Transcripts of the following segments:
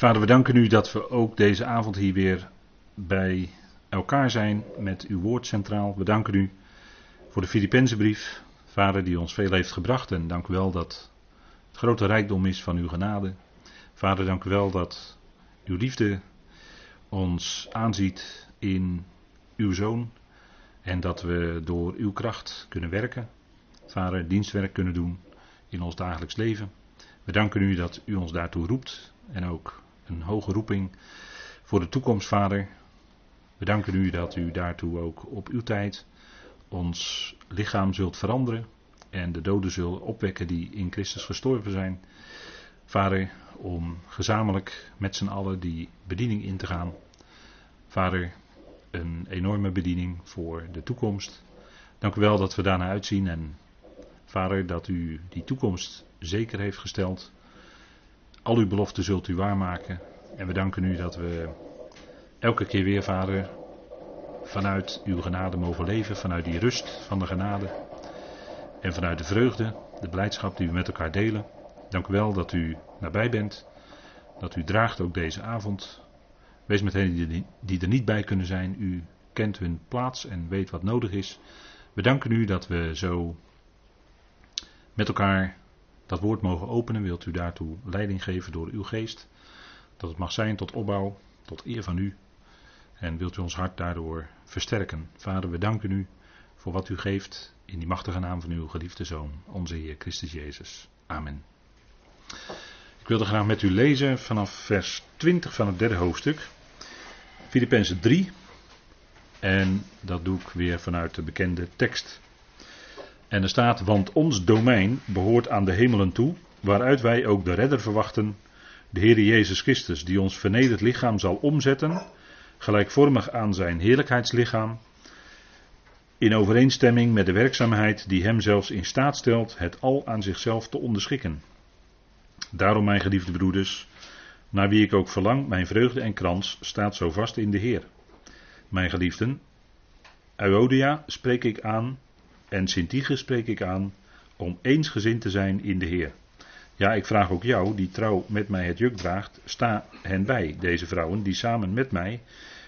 Vader, we danken u dat we ook deze avond hier weer bij elkaar zijn met uw woord centraal. We danken u voor de Filippenzenbrief, Vader, die ons veel heeft gebracht. En dank u wel dat het grote rijkdom is van uw genade. Vader, dank u wel dat uw liefde ons aanziet in uw zoon. En dat we door uw kracht kunnen werken. Vader, dienstwerk kunnen doen in ons dagelijks leven. We danken u dat u ons daartoe roept en ook een hoge roeping voor de toekomst, Vader. We danken u dat u daartoe ook op uw tijd ons lichaam zult veranderen en de doden zult opwekken die in Christus gestorven zijn. Vader, om gezamenlijk met z'n allen die bediening in te gaan. Vader, een enorme bediening voor de toekomst. Dank u wel dat we daarna uitzien en Vader, dat u die toekomst zeker heeft gesteld. Al uw beloften zult u waarmaken. En we danken u dat we elke keer weer, Vader, vanuit uw genade mogen leven. Vanuit die rust van de genade. En vanuit de vreugde, de blijdschap die we met elkaar delen. Dank u wel dat u nabij bent. Dat u draagt ook deze avond. Wees met hen die er niet bij kunnen zijn. U kent hun plaats en weet wat nodig is. We danken u dat we zo met elkaar dat woord mogen openen. Wilt u daartoe leiding geven door uw geest? Dat het mag zijn tot opbouw, tot eer van u. En wilt u ons hart daardoor versterken. Vader, we danken u voor wat u geeft in die machtige naam van uw geliefde Zoon, onze Heer Christus Jezus. Amen. Ik wilde graag met u lezen vanaf vers 20 van het derde hoofdstuk. Filippenzen 3. En dat doe ik weer vanuit de bekende tekst. En er staat, want ons domein behoort aan de hemelen toe, waaruit wij ook de redder verwachten, de Heer Jezus Christus, die ons vernederd lichaam zal omzetten, gelijkvormig aan zijn heerlijkheidslichaam, in overeenstemming met de werkzaamheid die hem zelfs in staat stelt het al aan zichzelf te onderschikken. Daarom, mijn geliefde broeders, naar wie ik ook verlang, mijn vreugde en krans staat zo vast in de Heer. Mijn geliefden, Euodia spreek ik aan, en Sintige spreek ik aan om eensgezind te zijn in de Heer. Ja, ik vraag ook jou, die trouw met mij het juk draagt, sta hen bij, deze vrouwen, die samen met mij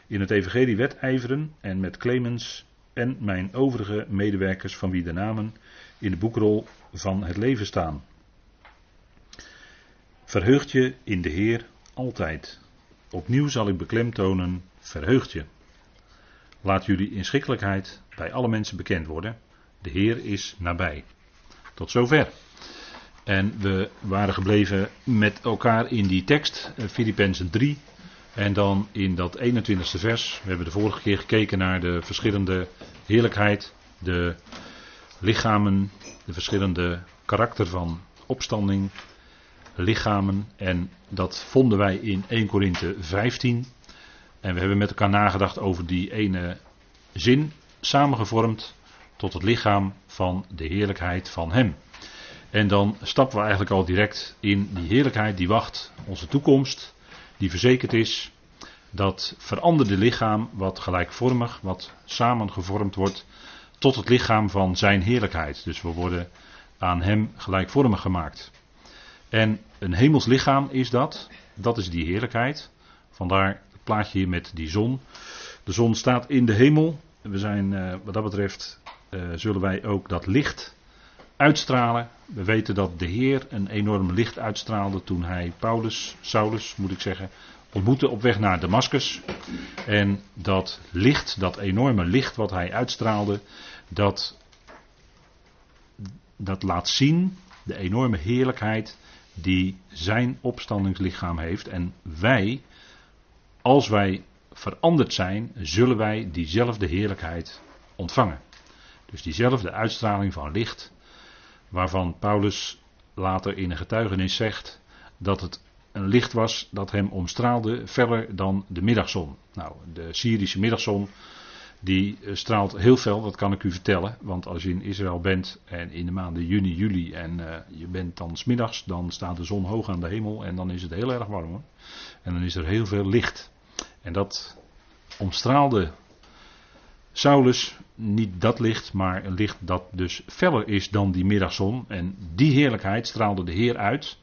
in het evangelie wedijveren en met Clemens en mijn overige medewerkers van wie de namen in de boekrol van het leven staan. Verheugt je in de Heer altijd. Opnieuw zal ik beklemtonen, verheugt je. Laat jullie inschikkelijkheid bij alle mensen bekend worden. De Heer is nabij. Tot zover. En we waren gebleven met elkaar in die tekst, eh, Filippenzen 3. En dan in dat 21ste vers. We hebben de vorige keer gekeken naar de verschillende heerlijkheid, de lichamen, de verschillende karakter van opstanding, lichamen. En dat vonden wij in 1 Korinthe 15. En we hebben met elkaar nagedacht over die ene zin, samengevormd tot het lichaam van de heerlijkheid van Hem. En dan stappen we eigenlijk al direct in die heerlijkheid die wacht, onze toekomst, die verzekerd is. Dat veranderde lichaam, wat gelijkvormig, wat samengevormd wordt, tot het lichaam van Zijn heerlijkheid. Dus we worden aan Hem gelijkvormig gemaakt. En een hemels lichaam is dat, dat is die heerlijkheid. Vandaar het plaatje hier met die zon. De zon staat in de hemel. We zijn eh, wat dat betreft zullen wij ook dat licht uitstralen. We weten dat de Heer een enorm licht uitstraalde toen hij Paulus, Saulus moet ik zeggen, ontmoette op weg naar Damascus. En dat licht, dat enorme licht wat hij uitstraalde, dat, dat laat zien de enorme heerlijkheid die zijn opstandingslichaam heeft. En wij, als wij veranderd zijn, zullen wij diezelfde heerlijkheid ontvangen. Dus diezelfde uitstraling van licht, waarvan Paulus later in een getuigenis zegt dat het een licht was dat hem omstraalde feller dan de middagzon. Nou, de Syrische middagzon die eh, straalt heel fel, dat kan ik u vertellen. Want als je in Israël bent en in de maanden juni, juli en uh, je bent dan smiddags, dan staat de zon hoog aan de hemel en dan is het heel erg warm hoor. En dan is er heel veel licht. En dat omstraalde Saulus niet dat licht, maar een licht dat dus feller is dan die middagzon. En die heerlijkheid straalde de Heer uit.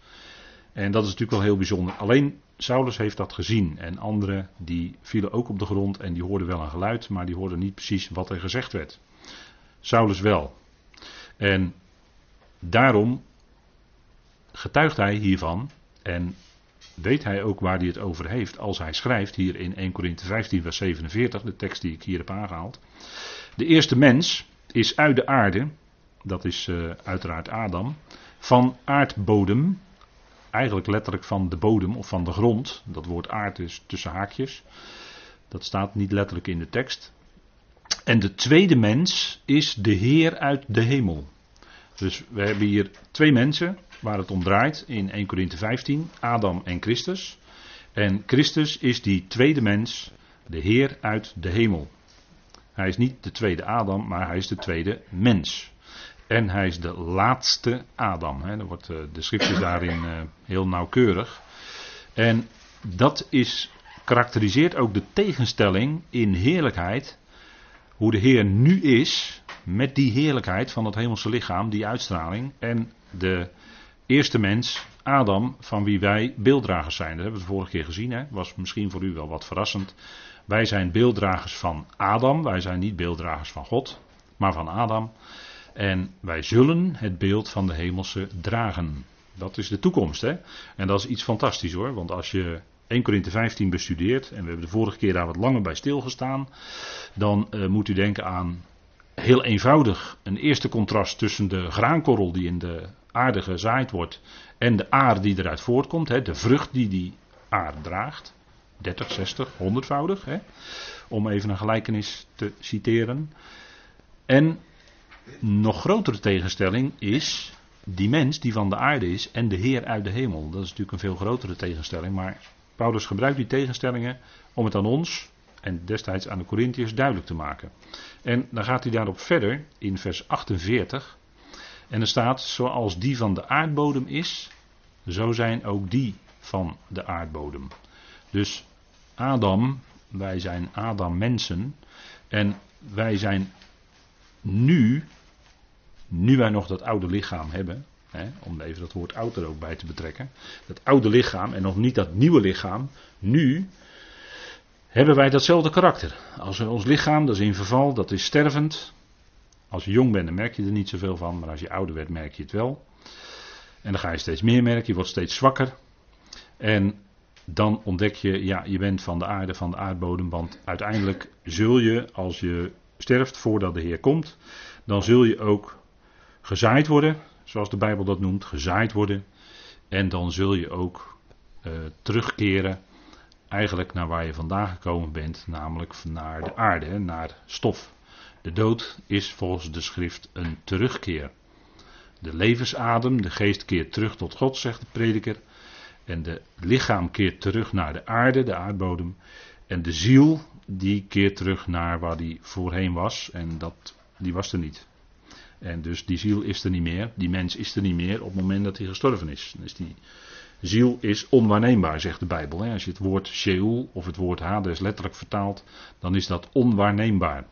En dat is natuurlijk wel heel bijzonder. Alleen Saulus heeft dat gezien en anderen die vielen ook op de grond en die hoorden wel een geluid, maar die hoorden niet precies wat er gezegd werd. Saulus wel. En daarom getuigt hij hiervan en weet hij ook waar hij het over heeft als hij schrijft hier in 1 Korinthe 15 vers 47, de tekst die ik hier heb aangehaald. De eerste mens is uit de aarde, dat is uh, uiteraard Adam, van aardbodem, eigenlijk letterlijk van de bodem of van de grond. Dat woord aard is tussen haakjes. Dat staat niet letterlijk in de tekst. En de tweede mens is de Heer uit de hemel. Dus we hebben hier twee mensen waar het om draait in 1 Corinthe 15, Adam en Christus. En Christus is die tweede mens, de Heer uit de hemel. Hij is niet de tweede Adam, maar hij is de tweede mens. En hij is de laatste Adam. Hè. wordt, eh, de schrift is daarin uh, heel nauwkeurig. En dat is, karakteriseert ook de tegenstelling in heerlijkheid. Hoe de Heer nu is, met die heerlijkheid van het hemelse lichaam, die uitstraling. En de eerste mens, Adam, van wie wij beelddragers zijn. Dat hebben we de vorige keer gezien. Hè? Was misschien voor u wel wat verrassend. Wij zijn beelddragers van Adam. Wij zijn niet beelddragers van God, maar van Adam. En wij zullen het beeld van de hemelse dragen. Dat is de toekomst, hè? En dat is iets fantastisch hoor. Want als je 1 Korinthe 15 bestudeert, en we hebben de vorige keer daar wat langer bij stilgestaan, dan uh, moet u denken aan heel eenvoudig een eerste contrast tussen de graankorrel die in de aarde gezaaid wordt en de aar die eruit voortkomt, hè, de vrucht die die aar draagt. 30, 60, 100voudig, hè, om even een gelijkenis te citeren. En nog grotere tegenstelling is die mens die van de aarde is en de Heer uit de hemel. Dat is natuurlijk een veel grotere tegenstelling, maar Paulus gebruikt die tegenstellingen om het aan ons en destijds aan de Corinthiërs duidelijk te maken. En dan gaat hij daarop verder in vers 48. En er staat, zoals die van de aardbodem is, zo zijn ook die van de aardbodem. Dus Adam, wij zijn Adam mensen. En wij zijn nu nu wij nog dat oude lichaam hebben, om even dat woord oud er ook bij te betrekken, dat oude lichaam en nog niet dat nieuwe lichaam, nu hebben wij datzelfde karakter. Als ons lichaam, dat is in verval, dat is stervend. Als je jong bent, dan merk je er niet zoveel van, maar als je ouder werd, merk je het wel. En dan ga je steeds meer merken, je wordt steeds zwakker. En dan ontdek je, ja, je bent van de aarde, van de aardbodem, want uiteindelijk zul je, als je sterft voordat de Heer komt, dan zul je ook gezaaid worden, zoals de Bijbel dat noemt, gezaaid worden. En dan zul je ook uh, terugkeren eigenlijk naar waar je vandaan gekomen bent, namelijk naar de aarde, naar stof. De dood is volgens de schrift een terugkeer. De levensadem, de geest keert terug tot God, zegt de prediker. En de lichaam keert terug naar de aarde, de aardbodem. En de ziel, die keert terug naar waar die voorheen was. En dat, die was er niet. En dus die ziel is er niet meer, die mens is er niet meer op het moment dat hij gestorven is. Dus die ziel is onwaarneembaar, zegt de Bijbel. Als je het woord Sheol of het woord Hades letterlijk vertaalt, dan is dat onwaarneembaar.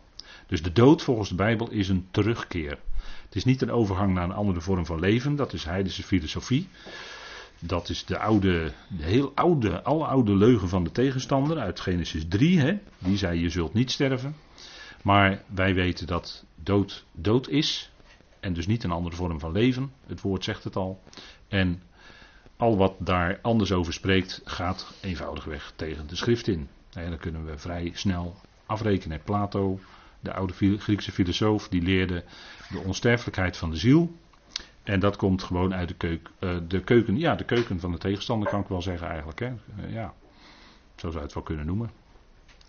Dus de dood volgens de Bijbel is een terugkeer. Het is niet een overgang naar een andere vorm van leven, dat is heidense filosofie. Dat is de oude, de heel oude, oude leugen van de tegenstander uit Genesis 3. Hè? Die zei je zult niet sterven. Maar wij weten dat dood dood is. En dus niet een andere vorm van leven. Het woord zegt het al. En al wat daar anders over spreekt, gaat eenvoudigweg tegen de schrift in. En dan kunnen we vrij snel afrekenen. Plato, de oude Griekse filosoof, die leerde de onsterfelijkheid van de ziel. En dat komt gewoon uit de, keuk, uh, de keuken. Ja, de keuken van de tegenstander kan ik wel zeggen eigenlijk. Hè. Uh, ja, zo zou je het wel kunnen noemen.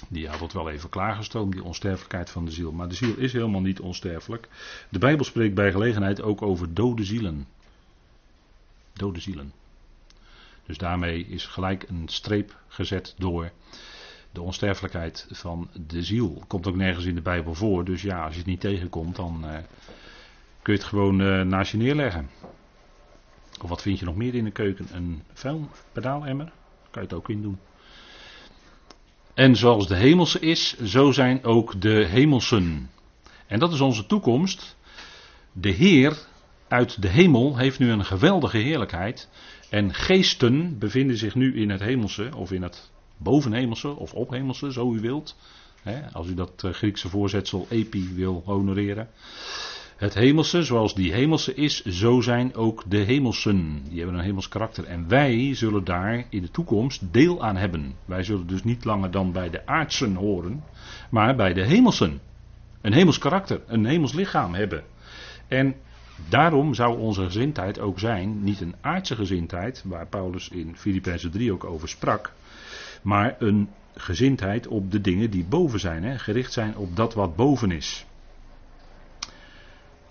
Die had het wel even klaargestoomd, die onsterfelijkheid van de ziel. Maar de ziel is helemaal niet onsterfelijk. De Bijbel spreekt bij gelegenheid ook over dode zielen. Dode zielen. Dus daarmee is gelijk een streep gezet door de onsterfelijkheid van de ziel. Komt ook nergens in de Bijbel voor. Dus ja, als je het niet tegenkomt, dan uh, kun je het gewoon uh, naast je neerleggen. Of wat vind je nog meer in de keuken? Een vuilpedaalemmer? Kan je het ook in doen. En zoals de hemelse is, zo zijn ook de hemelsen. En dat is onze toekomst. De Heer uit de hemel heeft nu een geweldige heerlijkheid. En geesten bevinden zich nu in het hemelse, of in het bovenhemelse, of ophemelse, zo u wilt. als u dat eh, Griekse voorzetsel epi wil honoreren. Het hemelse, zoals die hemelse is, zo zijn ook de hemelsen. Die hebben een hemels karakter. En wij zullen daar in de toekomst deel aan hebben. Wij zullen dus niet langer dan bij de aardsen horen, maar bij de hemelsen. Een hemels karakter, een hemels lichaam hebben. En daarom zou onze gezindheid ook zijn, niet een aardse gezindheid, waar Paulus in Filippenzen 3 ook over sprak, maar een gezindheid op de dingen die boven zijn, hè, gericht zijn op dat wat boven is.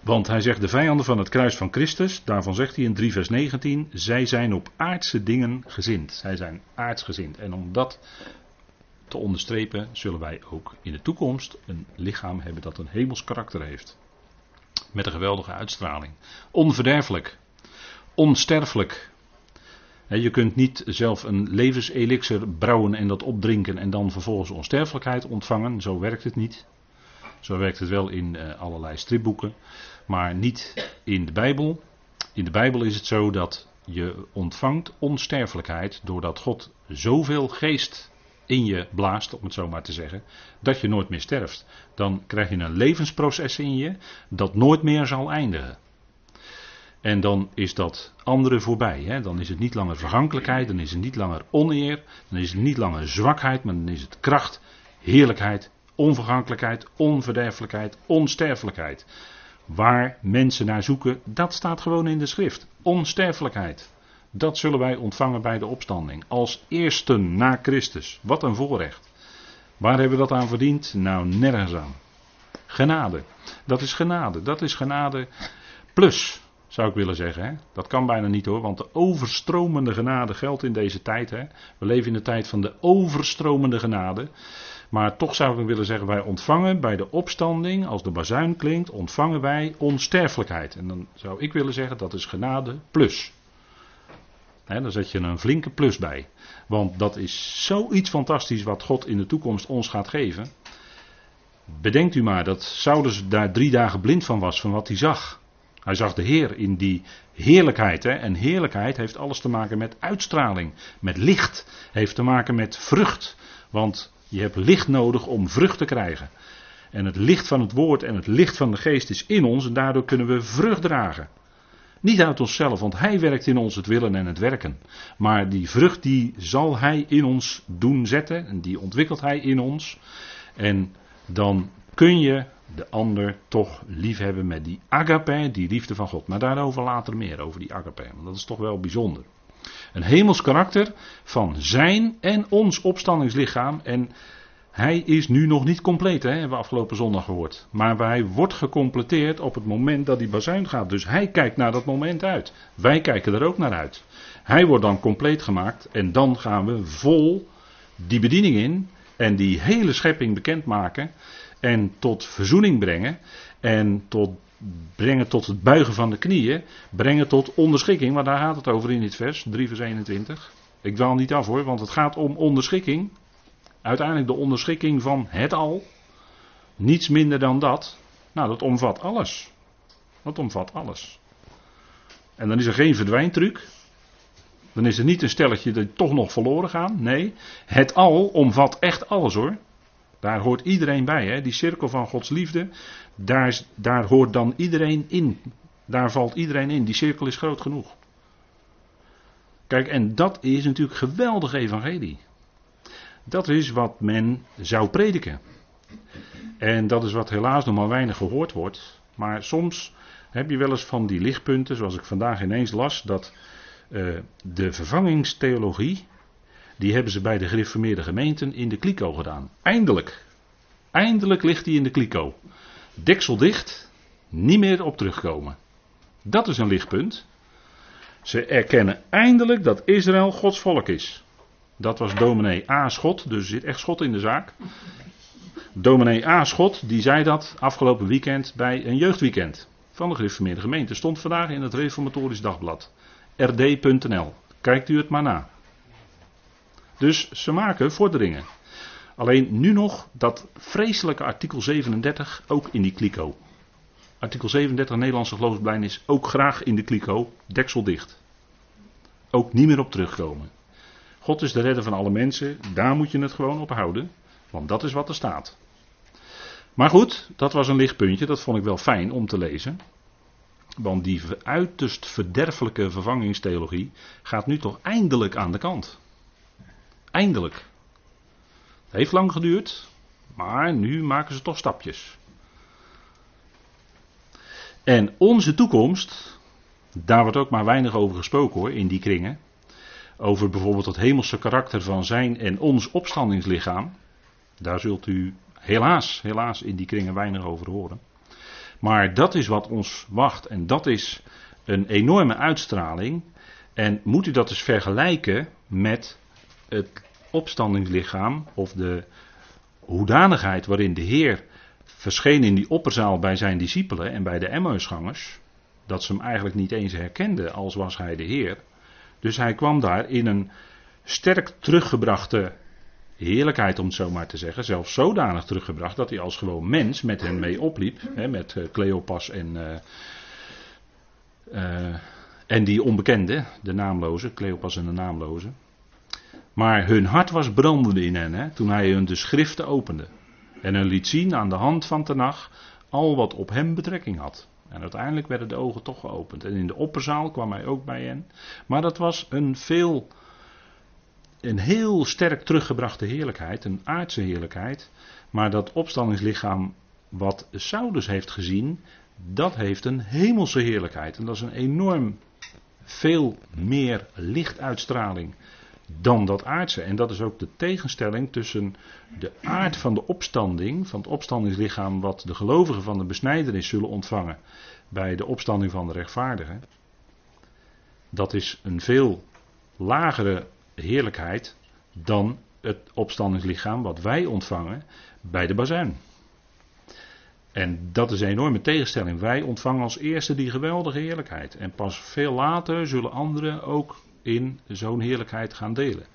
Want hij zegt de vijanden van het kruis van Christus, daarvan zegt hij in 3 vers 19, zij zijn op aardse dingen gezind. Zij zijn aardsgezind. En om dat te onderstrepen, zullen wij ook in de toekomst een lichaam hebben dat een hemels karakter heeft. Met een geweldige uitstraling. Onverderfelijk. Onsterfelijk. Je kunt niet zelf een levenselixer brouwen en dat opdrinken en dan vervolgens onsterfelijkheid ontvangen. Zo werkt het niet. Zo werkt het wel in eh, allerlei stripboeken, maar niet in de Bijbel. In de Bijbel is het zo dat je ontvangt onsterfelijkheid doordat God zoveel geest in je blaast, om het zo maar te zeggen, dat je nooit meer sterft. Dan krijg je een levensproces in je dat nooit meer zal eindigen. En dan is dat andere voorbij. Hè? Dan is het niet langer vergankelijkheid, dan is het niet langer oneer, dan is het niet langer zwakheid, maar dan is het kracht, heerlijkheid, onvergankelijkheid, onverderfelijkheid, onsterfelijkheid. Waar mensen naar zoeken, dat staat gewoon in de schrift. Onsterfelijkheid. Dat zullen wij ontvangen bij de opstanding. Als eersten na Christus. Wat een voorrecht. Waar hebben we dat aan verdiend? Nou, nergens aan. Genade. Dat is genade. Dat is genade plus, zou ik willen zeggen. Hè? Dat kan bijna niet hoor, want de overstromende genade geldt in deze tijd. Hè? We leven in de tijd van de overstromende genade. Maar toch zou ik willen zeggen, wij ontvangen bij de opstanding, als de bazuin klinkt, ontvangen wij onsterfelijkheid. En dan zou ik willen zeggen, dat is genade plus. He, daar zet je een flinke plus bij. Want dat is zoiets fantastisch wat God in de toekomst ons gaat geven. Bedenkt u maar dat Saulus daar drie dagen blind van was, van wat hij zag. Hij zag de Heer in die heerlijkheid. Hè? En heerlijkheid heeft alles te maken met uitstraling, met licht. Heeft te maken met vrucht. Want je hebt licht nodig om vrucht te krijgen. En het licht van het woord en het licht van de geest is in ons en daardoor kunnen we vrucht dragen. Niet uit onszelf, want Hij werkt in ons het willen en het werken. Maar die vrucht die zal Hij in ons doen zetten en die ontwikkelt Hij in ons. En dan kun je de ander toch lief hebben met die agape, die liefde van God. Maar daarover later meer, over die agape, want dat is toch wel bijzonder. Een hemels karakter van zijn en ons opstandingslichaam. En hij is nu nog niet compleet, hè, hebben we afgelopen zondag gehoord. Maar hij wordt gecompleteerd op het moment dat die bazuin gaat. Dus hij kijkt naar dat moment uit. Wij kijken er ook naar uit. Hij wordt dan compleet gemaakt en dan gaan we vol die bediening in en die hele schepping bekendmaken en tot verzoening brengen en tot brengen tot het buigen van de knieën, brengen tot onderschikking, want daar gaat het over in dit vers, 3 vers 21. Ik dwaal niet af hoor, want het gaat om onderschikking. Uiteindelijk de onderschikking van het al. Niets minder dan dat. Nou, dat omvat alles. Dat omvat alles. En dan is er geen verdwijntruc. Dan is er niet een stelletje dat toch nog verloren gaan. Nee, het al omvat echt alles hoor. Daar hoort iedereen bij. Hè? Die cirkel van Gods liefde, daar, daar hoort dan iedereen in. Daar valt iedereen in. Die cirkel is groot genoeg. Kijk, en dat is natuurlijk geweldig evangelie. Dat is wat men zou prediken. En dat is wat helaas nog maar weinig gehoord wordt. Maar soms heb je wel eens van die lichtpunten, zoals ik vandaag ineens las, dat uh, de vervangingstheologie, die hebben ze bij de gereformeerde gemeenten in de kliko gedaan. Eindelijk. Eindelijk ligt die in de kliko. Deksel dicht, niet meer op terugkomen. Dat is een lichtpunt. Ze erkennen eindelijk dat Israël Gods volk is. Dat was dominee A. Schot, dus er zit echt schot in de zaak. Dominee A. Schot, die zei dat afgelopen weekend bij een jeugdweekend van de gereformeerde gemeente. Stond vandaag in het Reformatorisch Dagblad. rd.nl. Kijkt u het maar na. Dus ze maken vorderingen. Alleen nu nog dat vreselijke artikel 37 ook in die kliko. artikel 37 Nederlandse geloofsbelijdenis ook graag in de kliko, deksel dicht. Ook niet meer op terugkomen. God is de redder van alle mensen, daar moet je het gewoon op houden, want dat is wat er staat. Maar goed, dat was een lichtpuntje, dat vond ik wel fijn om te lezen. Want die uiterst verderfelijke vervangingstheologie gaat nu toch eindelijk aan de kant. Eindelijk. Het heeft lang geduurd, maar nu maken ze toch stapjes. En onze toekomst, daar wordt ook maar weinig over gesproken hoor, in die kringen. Over bijvoorbeeld het hemelse karakter van zijn en ons opstandingslichaam. Daar zult u helaas, helaas in die kringen weinig over horen. Maar dat is wat ons wacht en dat is een enorme uitstraling. En moet u dat eens vergelijken met het opstandingslichaam of de hoedanigheid waarin de Heer verscheen in die opperzaal bij zijn discipelen en bij de Emmausgangers, dat ze hem eigenlijk niet eens herkenden als was hij de Heer. Dus hij kwam daar in een sterk teruggebrachte heerlijkheid, om het zo maar te zeggen, zelfs zodanig teruggebracht dat hij als gewoon mens met hen mee opliep, hè, met uh, Cleopas en, uh, uh, en die onbekende, de naamloze, Cleopas en de naamloze. Maar hun hart was brandende in hen, hè, toen hij hun de schriften opende. En hen liet zien aan de hand van Tenach al wat op hem betrekking had. En uiteindelijk werden de ogen toch geopend. En in de opperzaal kwam hij ook bij hen. Maar dat was een veel, een heel sterk teruggebrachte heerlijkheid, een aardse heerlijkheid. Maar dat opstandingslichaam wat Saulus heeft gezien, dat heeft een hemelse heerlijkheid. En dat is een enorm veel meer lichtuitstraling dan dat aardse. En dat is ook de tegenstelling tussen de aard van de opstanding, van het opstandingslichaam wat de gelovigen van de besnijdenis zullen ontvangen bij de opstanding van de rechtvaardigen. Dat is een veel lagere heerlijkheid dan het opstandingslichaam wat wij ontvangen bij de bazuin. En dat is een enorme tegenstelling. Wij ontvangen als eerste die geweldige heerlijkheid. En pas veel later zullen anderen ook in zo'n heerlijkheid gaan delen.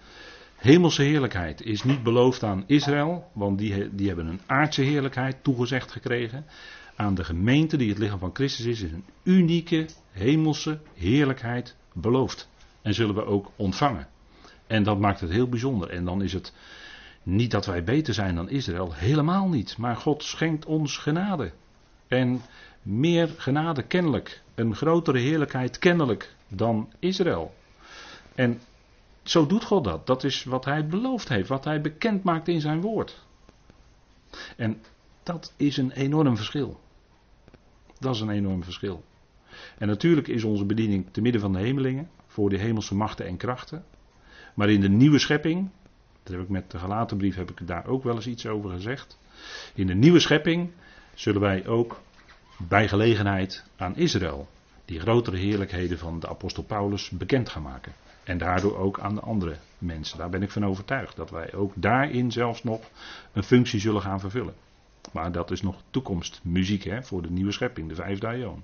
Hemelse heerlijkheid is niet beloofd aan Israël, want die, die hebben een aardse heerlijkheid toegezegd gekregen. Aan de gemeente die het lichaam van Christus is, is een unieke hemelse heerlijkheid beloofd. En zullen we ook ontvangen. En dat maakt het heel bijzonder. En dan is het niet dat wij beter zijn dan Israël, helemaal niet. Maar God schenkt ons genade. En meer genade kennelijk, een grotere heerlijkheid kennelijk dan Israël. En zo doet God dat. Dat is wat hij beloofd heeft, wat hij bekend maakt in zijn woord. En dat is een enorm verschil. Dat is een enorm verschil. En natuurlijk is onze bediening te midden van de hemelingen, voor de hemelse machten en krachten. Maar in de nieuwe schepping, dat heb ik met de gelaten brief heb ik daar ook wel eens iets over gezegd. In de nieuwe schepping zullen wij ook bij gelegenheid aan Israël die grotere heerlijkheden van de apostel Paulus bekend gaan maken. En daardoor ook aan de andere mensen. Daar ben ik van overtuigd. Dat wij ook daarin zelfs nog een functie zullen gaan vervullen. Maar dat is nog toekomstmuziek hè, voor de nieuwe schepping, de vijfde aion.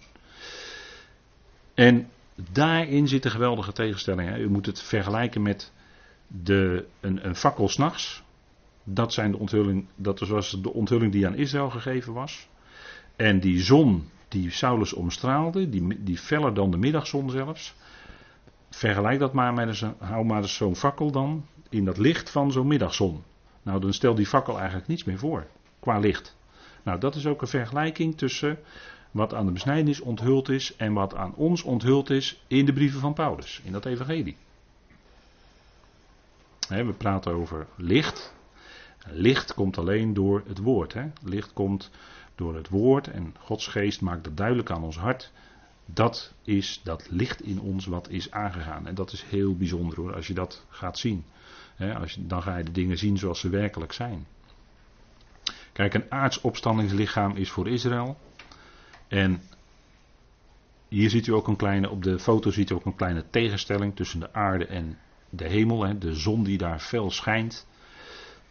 En daarin zit een geweldige tegenstelling. Hè. U moet het vergelijken met de, een, een fakkel s'nachts. Dat, zijn de onthulling, dat was de onthulling die aan Israël gegeven was. En die zon die Saulus omstraalde, die, die feller dan de middagzon zelfs. Vergelijk dat maar met een, hou maar zo'n fakkel dan in dat licht van zo'n middagzon. Nou, dan stelt die fakkel eigenlijk niets meer voor qua licht. Nou, dat is ook een vergelijking tussen wat aan de besnijdenis onthuld is en wat aan ons onthuld is in de brieven van Paulus, in dat evangelie. we praten over licht. Licht komt alleen door het woord. Licht komt door het woord en Gods geest maakt het duidelijk aan ons hart dat is dat licht in ons wat is aangegaan. En dat is heel bijzonder hoor, als je dat gaat zien. als je, dan ga je de dingen zien zoals ze werkelijk zijn. Kijk, een aardsopstandingslichaam is voor Israël. En hier ziet u ook een kleine, op de foto ziet u ook een kleine tegenstelling tussen de aarde en de hemel. de zon die daar fel schijnt.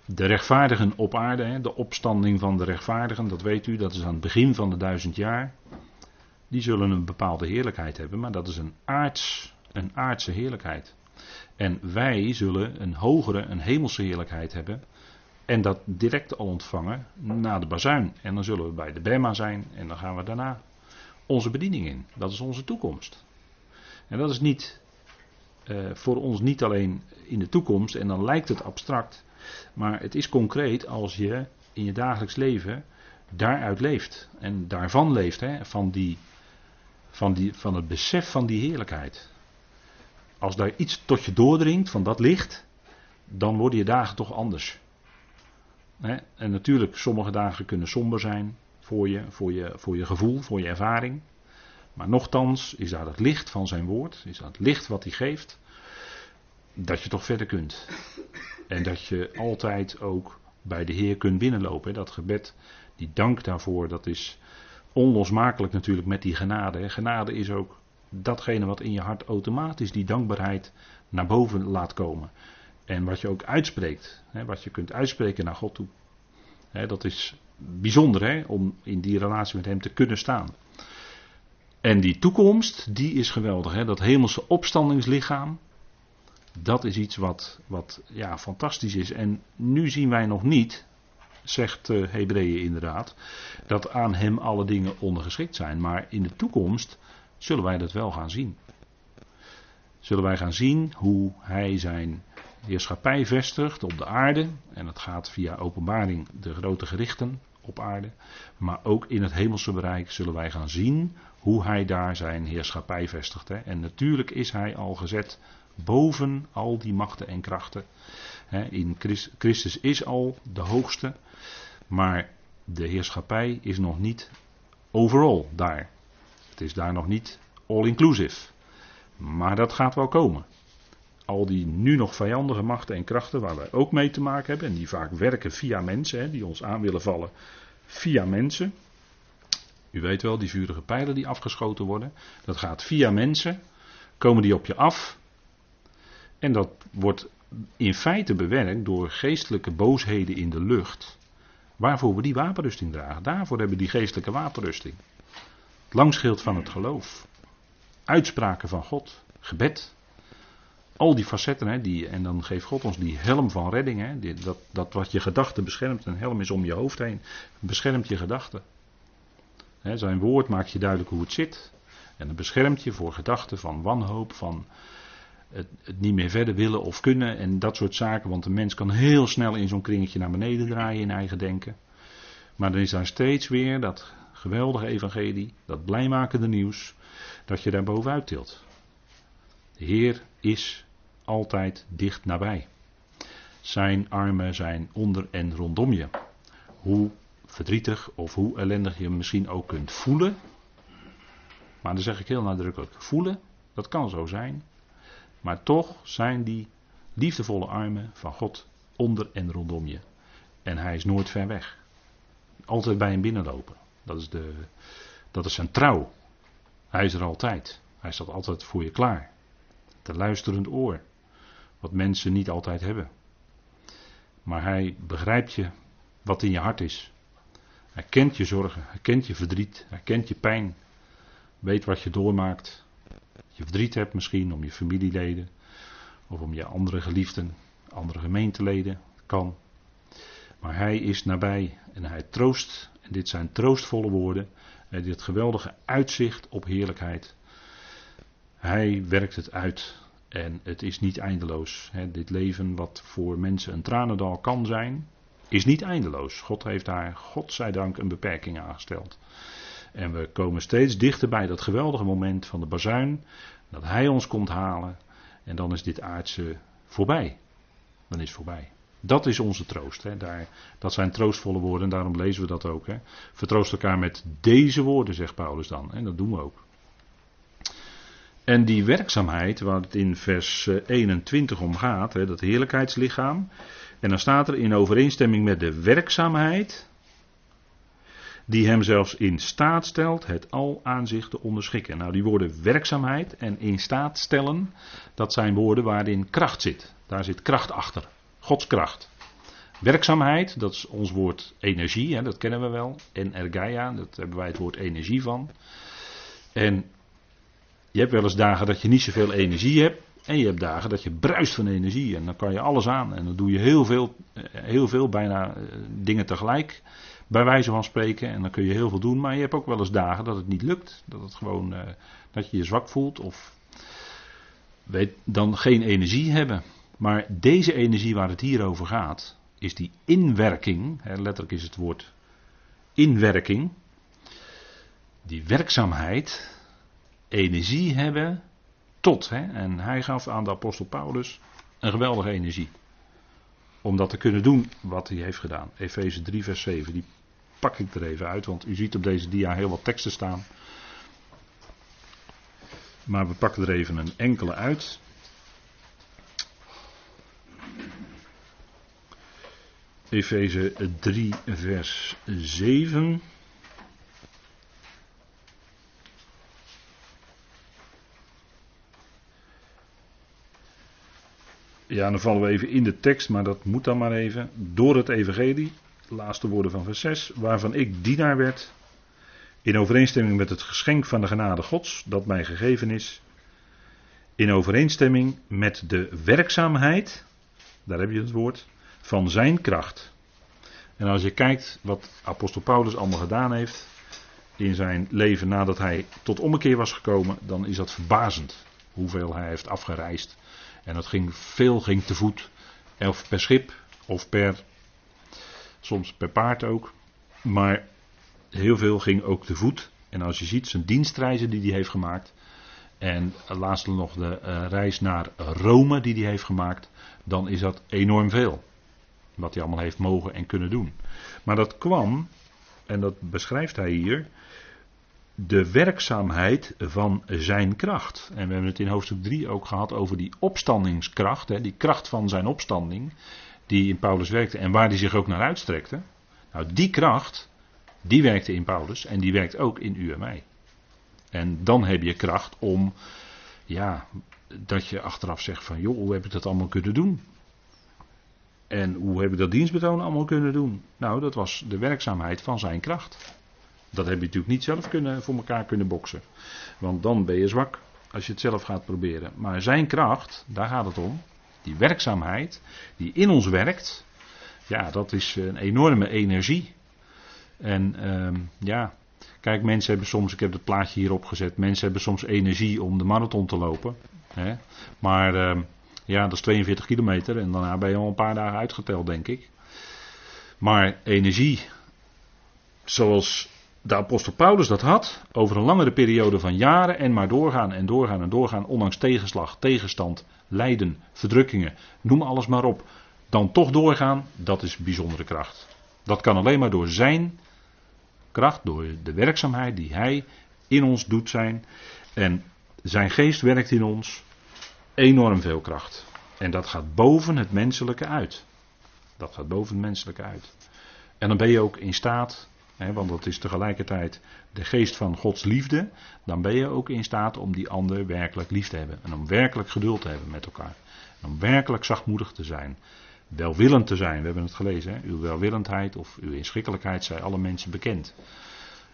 De rechtvaardigen op aarde, de opstanding van de rechtvaardigen, dat weet u, dat is aan het begin van de duizend jaar die zullen een bepaalde heerlijkheid hebben, maar dat is een, aards, een aardse heerlijkheid. En wij zullen een hogere, een hemelse heerlijkheid hebben. En dat direct al ontvangen na de bazuin. En dan zullen we bij de Bema zijn en dan gaan we daarna onze bediening in. Dat is onze toekomst. En dat is niet uh, voor ons niet alleen in de toekomst en dan lijkt het abstract, maar het is concreet als je in je dagelijks leven daaruit leeft en daarvan leeft, hè, van, die, van, die, van het besef van die heerlijkheid. Als daar iets tot je doordringt van dat licht, dan worden je dagen toch anders. En natuurlijk, sommige dagen kunnen somber zijn voor je, voor, je, voor je gevoel, voor je ervaring. Maar nochtans is daar het licht van zijn woord, is dat het licht wat hij geeft, dat je toch verder kunt. En dat je altijd ook bij de Heer kunt binnenlopen. Dat gebed, die dank daarvoor, dat is onlosmakelijk natuurlijk met die genade. Genade is ook datgene wat in je hart automatisch die dankbaarheid naar boven laat komen. En wat je ook uitspreekt, wat je kunt uitspreken naar God toe. Dat is bijzonder hè, om in die relatie met Hem te kunnen staan. En die toekomst, die is geweldig. Hè? Dat hemelse opstandingslichaam, dat is iets wat, wat ja, fantastisch is. En nu zien wij nog niet, zegt uh, Hebreeën inderdaad, dat aan hem alle dingen ondergeschikt zijn. Maar in de toekomst zullen wij dat wel gaan zien. Zullen wij gaan zien hoe hij zijn heerschappij vestigt op de aarde. En dat gaat via openbaring de grote gerichten op aarde. Maar ook in het hemelse bereik zullen wij gaan zien hoe hij daar zijn heerschappij vestigt. Hè. En natuurlijk is hij al gezet boven al die machten en krachten. In Christus is al de hoogste, maar de heerschappij is nog niet overal daar. Het is daar nog niet all-inclusive. Maar dat gaat wel komen. Al die nu nog vijandige machten en krachten waar wij ook mee te maken hebben, en die vaak werken via mensen, die ons aan willen vallen via mensen. U weet wel, die vurige pijlen die afgeschoten worden, dat gaat via mensen, komen die op je af. En dat wordt in feite bewerkt door geestelijke boosheden in de lucht. Waarvoor we die wapenrusting dragen. Daarvoor hebben we die geestelijke wapenrusting. Het langschild van het geloof. Uitspraken van God. Gebed. Al die facetten, hè, die, en dan geeft God ons die helm van redding. Hè, dat, dat wat je gedachten beschermt, een helm is om je hoofd heen, beschermt je gedachten. zijn woord maakt je duidelijk hoe het zit. En het beschermt je voor gedachten van wanhoop, van het, het, niet meer verder willen of kunnen en dat soort zaken. Want de mens kan heel snel in zo'n kringetje naar beneden draaien in eigen denken. Maar dan is daar steeds weer dat geweldige evangelie, dat blijmakende nieuws, dat je daar bovenuit tilt. De Heer is altijd dicht nabij. Zijn armen zijn onder en rondom je. Hoe verdrietig of hoe ellendig je misschien ook kunt voelen. Maar dan zeg ik heel nadrukkelijk: voelen, dat kan zo zijn. Maar toch zijn die liefdevolle armen van God onder en rondom je. En hij is nooit ver weg. Altijd bij hem binnenlopen. Dat is, de, dat is zijn trouw. Hij is er altijd. Hij staat altijd voor je klaar. Te luisterend oor. Wat mensen niet altijd hebben. Maar hij begrijpt je wat in je hart is. Hij kent je zorgen, hij kent je verdriet, hij kent je pijn. Weet wat je doormaakt. Je verdriet hebt misschien om je familieleden of om je andere geliefden, andere gemeenteleden. Kan. Maar hij is nabij en hij troost. En dit zijn troostvolle woorden. En dit geweldige uitzicht op heerlijkheid. Hij werkt het uit. En het is niet eindeloos. dit leven, wat voor mensen een tranendal kan zijn, is niet eindeloos. God heeft daar, godzijdank, een beperking aangesteld. En we komen steeds dichter bij dat geweldige moment van de bazuin. Dat Hij ons komt halen. En dan is dit aardse voorbij. Dan is het voorbij. Dat is onze troost. Hè. Daar, dat zijn troostvolle woorden, daarom lezen we dat ook. Hè. Vertroost elkaar met deze woorden, zegt Paulus dan. En dat doen we ook. En die werkzaamheid, waar het in vers 21 eh, om gaat, hè, dat heerlijkheidslichaam. En dan staat er in overeenstemming met de werkzaamheid, die hem zelfs in staat stelt het al aan zich te onderschikken. Nou, die woorden werkzaamheid en in staat stellen, dat zijn woorden waarin kracht zit. Daar zit kracht achter. Gods kracht. Werkzaamheid, dat is ons woord energie, hè, dat kennen we wel. Energia, dat hebben wij het woord energie van. En je hebt wel eens dagen dat je niet zoveel energie hebt. En je hebt dagen dat je bruist van energie. En dan kan je alles aan. En dan doe je heel veel, eh, heel veel bijna eh, dingen tegelijk. Bij wijze van spreken. En dan kun je heel veel doen. Maar je hebt ook wel eens dagen dat het niet lukt. Dat het gewoon. Uh, dat je je zwak voelt. Of. Weet, dan geen energie hebben. Maar deze energie waar het hier over gaat. Is die inwerking. Hè, letterlijk is het woord inwerking. Die werkzaamheid. Energie hebben. Tot. Hè, en hij gaf aan de apostel Paulus. Een geweldige energie om dat te kunnen doen wat hij heeft gedaan. Efeze 3, vers 7, die pak ik er even uit, want u ziet op deze dia heel wat teksten staan. Maar we pakken er even een enkele uit. Efeze 3, vers 7. Ja, dan vallen we even in de tekst, maar dat moet dan maar even. Door het evangelie, laatste woorden van vers 6, waarvan ik dienaar werd, in overeenstemming met het geschenk van de genade Gods dat mij gegeven is, in overeenstemming met de werkzaamheid, daar heb je het woord, van zijn kracht. En als je kijkt wat apostel Paulus allemaal gedaan heeft in zijn leven nadat hij tot ommekeer was gekomen, dan is dat verbazend hoeveel hij heeft afgereisd en dat ging, veel ging te voet, of per schip, of per, soms per paard ook. Maar heel veel ging ook te voet. En als je ziet zijn dienstreizen die hij heeft gemaakt. En laatst nog de uh, reis naar Rome die hij heeft gemaakt. Dan is dat enorm veel. Wat hij allemaal heeft mogen en kunnen doen. Maar dat kwam, en dat beschrijft hij hier de werkzaamheid van zijn kracht. En we hebben het in hoofdstuk 3 ook gehad over die opstandingskracht, hè, die kracht van zijn opstanding, die in Paulus werkte en waar die zich ook naar uitstrekte. Nou, die kracht, die werkte in Paulus en die werkt ook in u en mij. En dan heb je kracht om, ja, dat je achteraf zegt van, joh, hoe heb ik dat allemaal kunnen doen? En hoe heb ik dat dienstbetoon allemaal kunnen doen? Nou, dat was de werkzaamheid van zijn kracht. Dat heb je natuurlijk niet zelf kunnen, voor elkaar kunnen boksen. Want dan ben je zwak als je het zelf gaat proberen. Maar zijn kracht, daar gaat het om. Die werkzaamheid die in ons werkt. Ja, dat is een enorme energie. En uh, ja, kijk, mensen hebben soms, ik heb het plaatje hierop gezet. Mensen hebben soms energie om de marathon te lopen. Hè? Maar uh, ja, dat is 42 kilometer en daarna ben je al een paar dagen uitgeteld, denk ik. Maar energie, zoals de apostel Paulus dat had, over een langere periode van jaren en maar doorgaan en doorgaan en doorgaan, ondanks tegenslag, tegenstand, lijden, verdrukkingen, noem alles maar op, dan toch doorgaan, dat is bijzondere kracht. Dat kan alleen maar door zijn kracht, door de werkzaamheid die hij in ons doet zijn. En zijn geest werkt in ons enorm veel kracht. En dat gaat boven het menselijke uit. Dat gaat boven het menselijke uit. En dan ben je ook in staat want dat is tegelijkertijd de geest van Gods liefde. Dan ben je ook in staat om die ander werkelijk lief te hebben. En om werkelijk geduld te hebben met elkaar. En om werkelijk zachtmoedig te zijn. Welwillend te zijn, we hebben het gelezen. Uw welwillendheid of uw inschikkelijkheid zijn alle mensen bekend.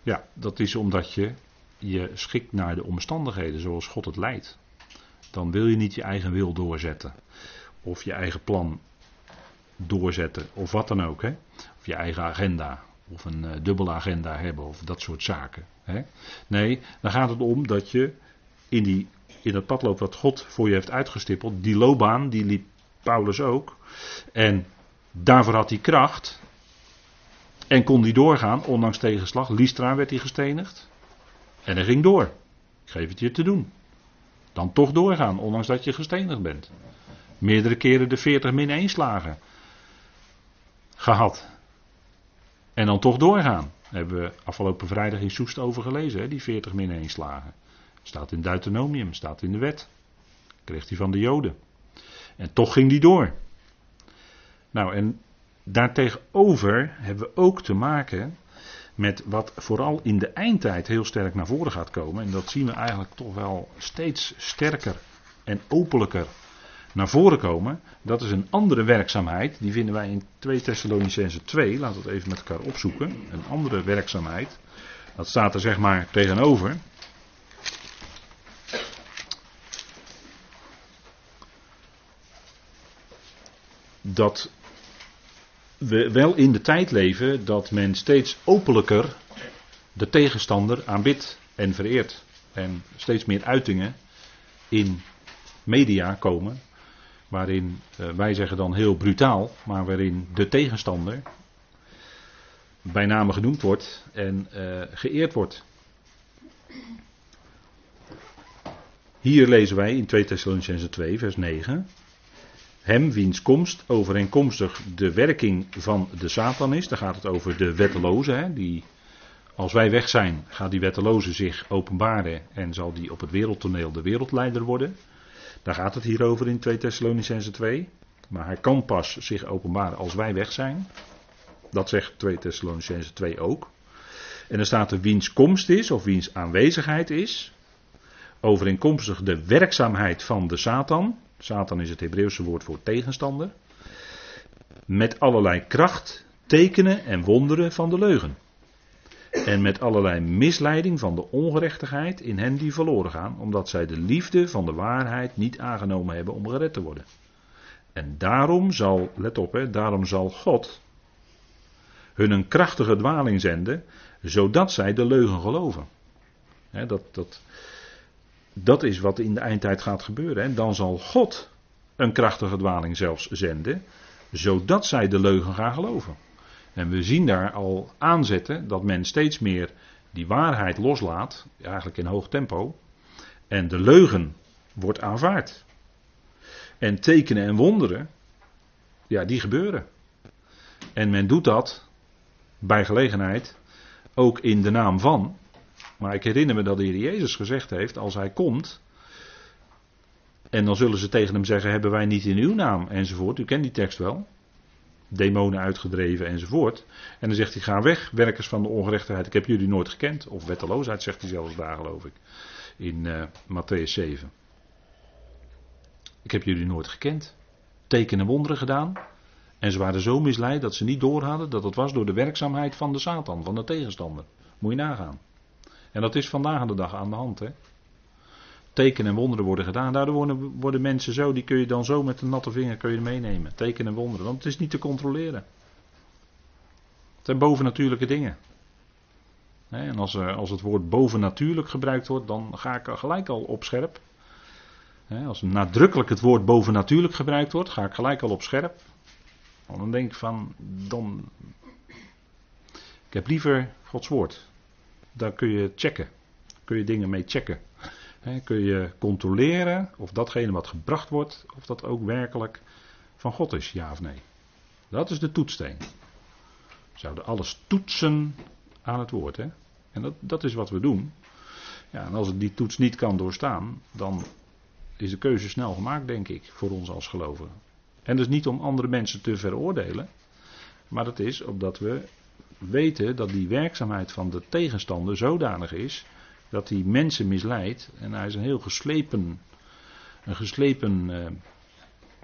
Ja, dat is omdat je je schikt naar de omstandigheden zoals God het leidt. Dan wil je niet je eigen wil doorzetten. Of je eigen plan doorzetten. Of wat dan ook. Of je eigen agenda of een uh, dubbele agenda hebben of dat soort zaken. Hè? Nee, dan gaat het om dat je in, die, in het padloop wat God voor je heeft uitgestippeld, die loopbaan, die liep Paulus ook. En daarvoor had hij kracht. En kon die doorgaan, ondanks tegenslag. Lystra werd hij gestenigd. En hij ging door. Ik geef het je te doen. Dan toch doorgaan, ondanks dat je gestenigd bent. Meerdere keren de 40 min 1 slagen gehad. En dan toch doorgaan. Daar hebben we afgelopen vrijdag in Soest over gelezen, hè, die 40 min 1 slagen. Staat in Deuteronomium, staat in de wet. Kreeg hij van de Joden. En toch ging die door. Nou, en daartegenover hebben we ook te maken met wat vooral in de eindtijd heel sterk naar voren gaat komen. En dat zien we eigenlijk toch wel steeds sterker en openlijker naar voren komen. Dat is een andere werkzaamheid. Die vinden wij in 2 Thessalonicense 2. Laten we het even met elkaar opzoeken. Een andere werkzaamheid. Dat staat er zeg maar tegenover. Dat we wel in de tijd leven dat men steeds openlijker de tegenstander aanbidt en vereert. En steeds meer uitingen in media komen. Waarin, uh, wij zeggen dan heel brutaal, maar waarin de tegenstander bij name genoemd wordt en uh, geëerd wordt. Hier lezen wij in 2 Thessalonicense 2, vers 9. Hem wiens komst overeenkomstig de werking van de Satan is. Daar gaat het over de wetteloze. Hè, die, als wij weg zijn, gaat die wetteloze zich openbaren en zal die op het wereldtoneel de wereldleider worden. Daar gaat het hier over in 2 Thessalonicense 2. Maar hij kan pas zich openbaren als wij weg zijn. Dat zegt 2 Thessalonicense 2 ook. En dan staat er wiens komst is of wiens aanwezigheid is. Overeenkomstig de werkzaamheid van de Satan. Satan is het Hebreeuwse woord voor tegenstander. Met allerlei kracht, tekenen en wonderen van de leugen. En met allerlei misleiding van de ongerechtigheid in hen die verloren gaan, omdat zij de liefde van de waarheid niet aangenomen hebben om gered te worden. En daarom zal, let op hè, daarom zal God hun een krachtige dwaling zenden, zodat zij de leugen geloven. dat, dat, dat is wat in de eindtijd gaat gebeuren. Hè. Dan zal God een krachtige dwaling zelfs zenden, zodat zij de leugen gaan geloven. En we zien daar al aanzetten dat men steeds meer die waarheid loslaat, eigenlijk in hoog tempo, en de leugen wordt aanvaard. En tekenen en wonderen, ja, die gebeuren. En men doet dat bij gelegenheid ook in de naam van. Maar ik herinner me dat de Heer Jezus gezegd heeft: als hij komt. En dan zullen ze tegen hem zeggen: Hebben wij niet in uw naam? Enzovoort. U kent die tekst wel. Demonen uitgedreven enzovoort. En dan zegt hij: Ga weg, werkers van de ongerechtigheid. Ik heb jullie nooit gekend. Of wetteloosheid, zegt hij zelfs daar, geloof ik. In uh, Matthäus 7. Ik heb jullie nooit gekend. Tekenen wonderen gedaan. En ze waren zo misleid dat ze niet doorhadden dat het was door de werkzaamheid van de Satan, van de tegenstander. Moet je nagaan. En dat is vandaag de dag aan de hand. Hè? Tekenen en wonderen worden gedaan. Daardoor worden, worden, mensen zo, die kun je dan zo met een natte vinger kun je meenemen. Tekenen en wonderen, want het is niet te controleren. Het zijn bovennatuurlijke dingen. En als, als het woord bovennatuurlijk gebruikt wordt, dan ga ik gelijk al op scherp. Als nadrukkelijk het woord bovennatuurlijk gebruikt wordt, ga ik gelijk al op scherp. Dan denk ik van, dan. Ik heb liever Gods woord. Daar kun je checken. Kun je dingen mee checken. Kun je controleren of datgene wat gebracht wordt, of dat ook werkelijk van God is, ja of nee. Dat is de toetssteen. We zouden alles toetsen aan het woord. Hè? En dat, dat is wat we doen. Ja, en als het die toets niet kan doorstaan, dan is de keuze snel gemaakt, denk ik, voor ons als gelovigen. En dus niet om andere mensen te veroordelen, maar het is omdat we weten dat die werkzaamheid van de tegenstander zodanig is dat hij mensen misleidt en hij is een heel geslepen, een geslepen uh,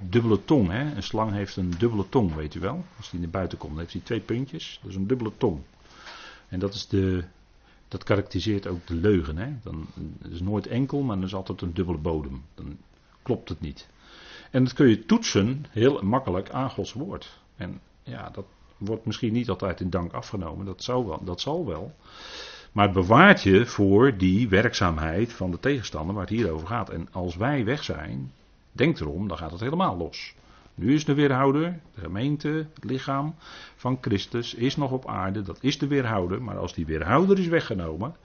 dubbele tong. Hè? Een slang heeft een dubbele tong, weet u wel. Als die naar buiten komt, dan heeft hij twee puntjes. Dat is een dubbele tong. En dat, is de, dat karakteriseert ook de leugen. Hè? Dan, het is nooit enkel, maar er is altijd een dubbele bodem. Dan klopt het niet. En dat kun je toetsen heel makkelijk aan Gods woord. En ja, dat wordt misschien niet altijd in dank afgenomen, dat, zou wel, dat zal wel. Maar het bewaart je voor die werkzaamheid van de tegenstander waar het hier over gaat. En als wij weg zijn, denk erom, dan gaat het helemaal los. Nu is de weerhouder, de gemeente, het lichaam van Christus, is nog op aarde, dat is de weerhouder. Maar als die weerhouder is weggenomen,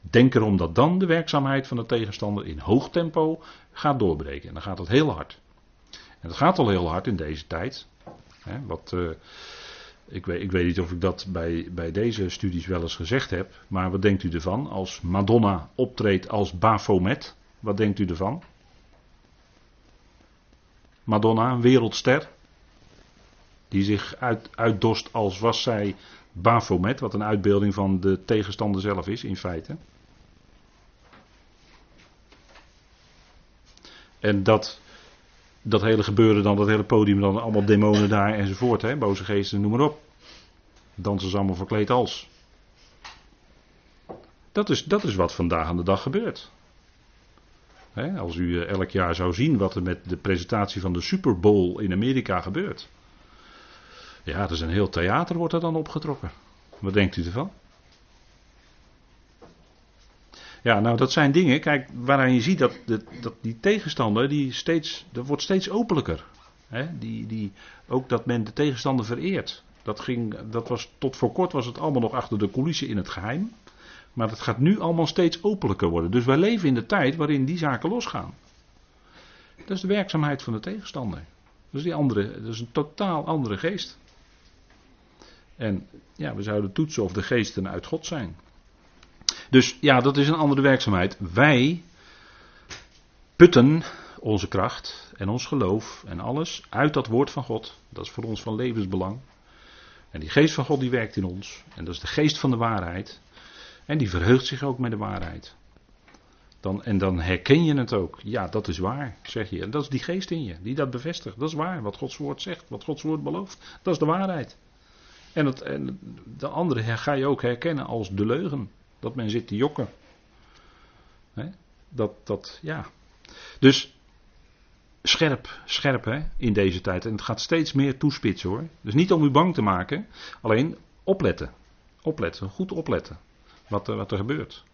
denk erom dat dan de werkzaamheid van de tegenstander in hoog tempo gaat doorbreken. En dan gaat het heel hard. En dat gaat al heel hard in deze tijd. Hè, wat, uh, ik, weet, ik weet niet of ik dat bij, bij deze studies wel eens gezegd heb. Maar wat denkt u ervan als Madonna optreedt als Baphomet? Wat denkt u ervan? Madonna, wereldster. Die zich uit, uitdost als was zij Baphomet. Wat een uitbeelding van de tegenstander zelf is in feite. En dat dat hele gebeuren dan, dat hele podium dan, allemaal demonen daar enzovoort, hè, boze geesten, noem maar op. Dansen allemaal verkleed als. Dat is, dat is wat vandaag aan de dag gebeurt. als u eh, elk jaar zou zien wat er met de presentatie van de Super Bowl in Amerika gebeurt. Ja, er is een heel theater wordt er dan opgetrokken. Wat denkt u ervan? Ja, nou dat zijn dingen, kijk, waaraan je ziet dat, dat, dat die tegenstander, die steeds, dat wordt steeds openlijker. Die, die, ook dat men de tegenstander vereert. Dat, ging, dat was, tot voor kort was het allemaal nog achter de coulissen in het geheim. Maar het gaat nu allemaal steeds openlijker worden. Dus wij leven in de tijd waarin die zaken losgaan. Dat is de werkzaamheid van de tegenstander. Dat is, die andere, dat is een totaal andere geest. En ja, we zouden toetsen of de geesten uit God zijn. Dus ja, dat is een andere werkzaamheid. Wij putten onze kracht en ons geloof en alles uit dat woord van God. Dat is voor ons van levensbelang. En die geest van God die werkt in ons. En dat is de geest van de waarheid. En die verheugt zich ook met de waarheid. Dan, en dan herken je het ook. Ja, dat is waar, zeg je. En dat is die geest in je, die dat bevestigt. Dat is waar, wat Gods woord zegt, wat Gods woord belooft. Dat is de waarheid. En, het, en de andere ga je ook herkennen als de leugen. Dat men zit te jokken. Dat, dat, ja. Dus scherp, scherp hè, in deze tijd. En het gaat steeds meer toespitsen hoor. Dus niet om u bang te maken, alleen opletten. Opletten, goed opletten wat er, wat er gebeurt.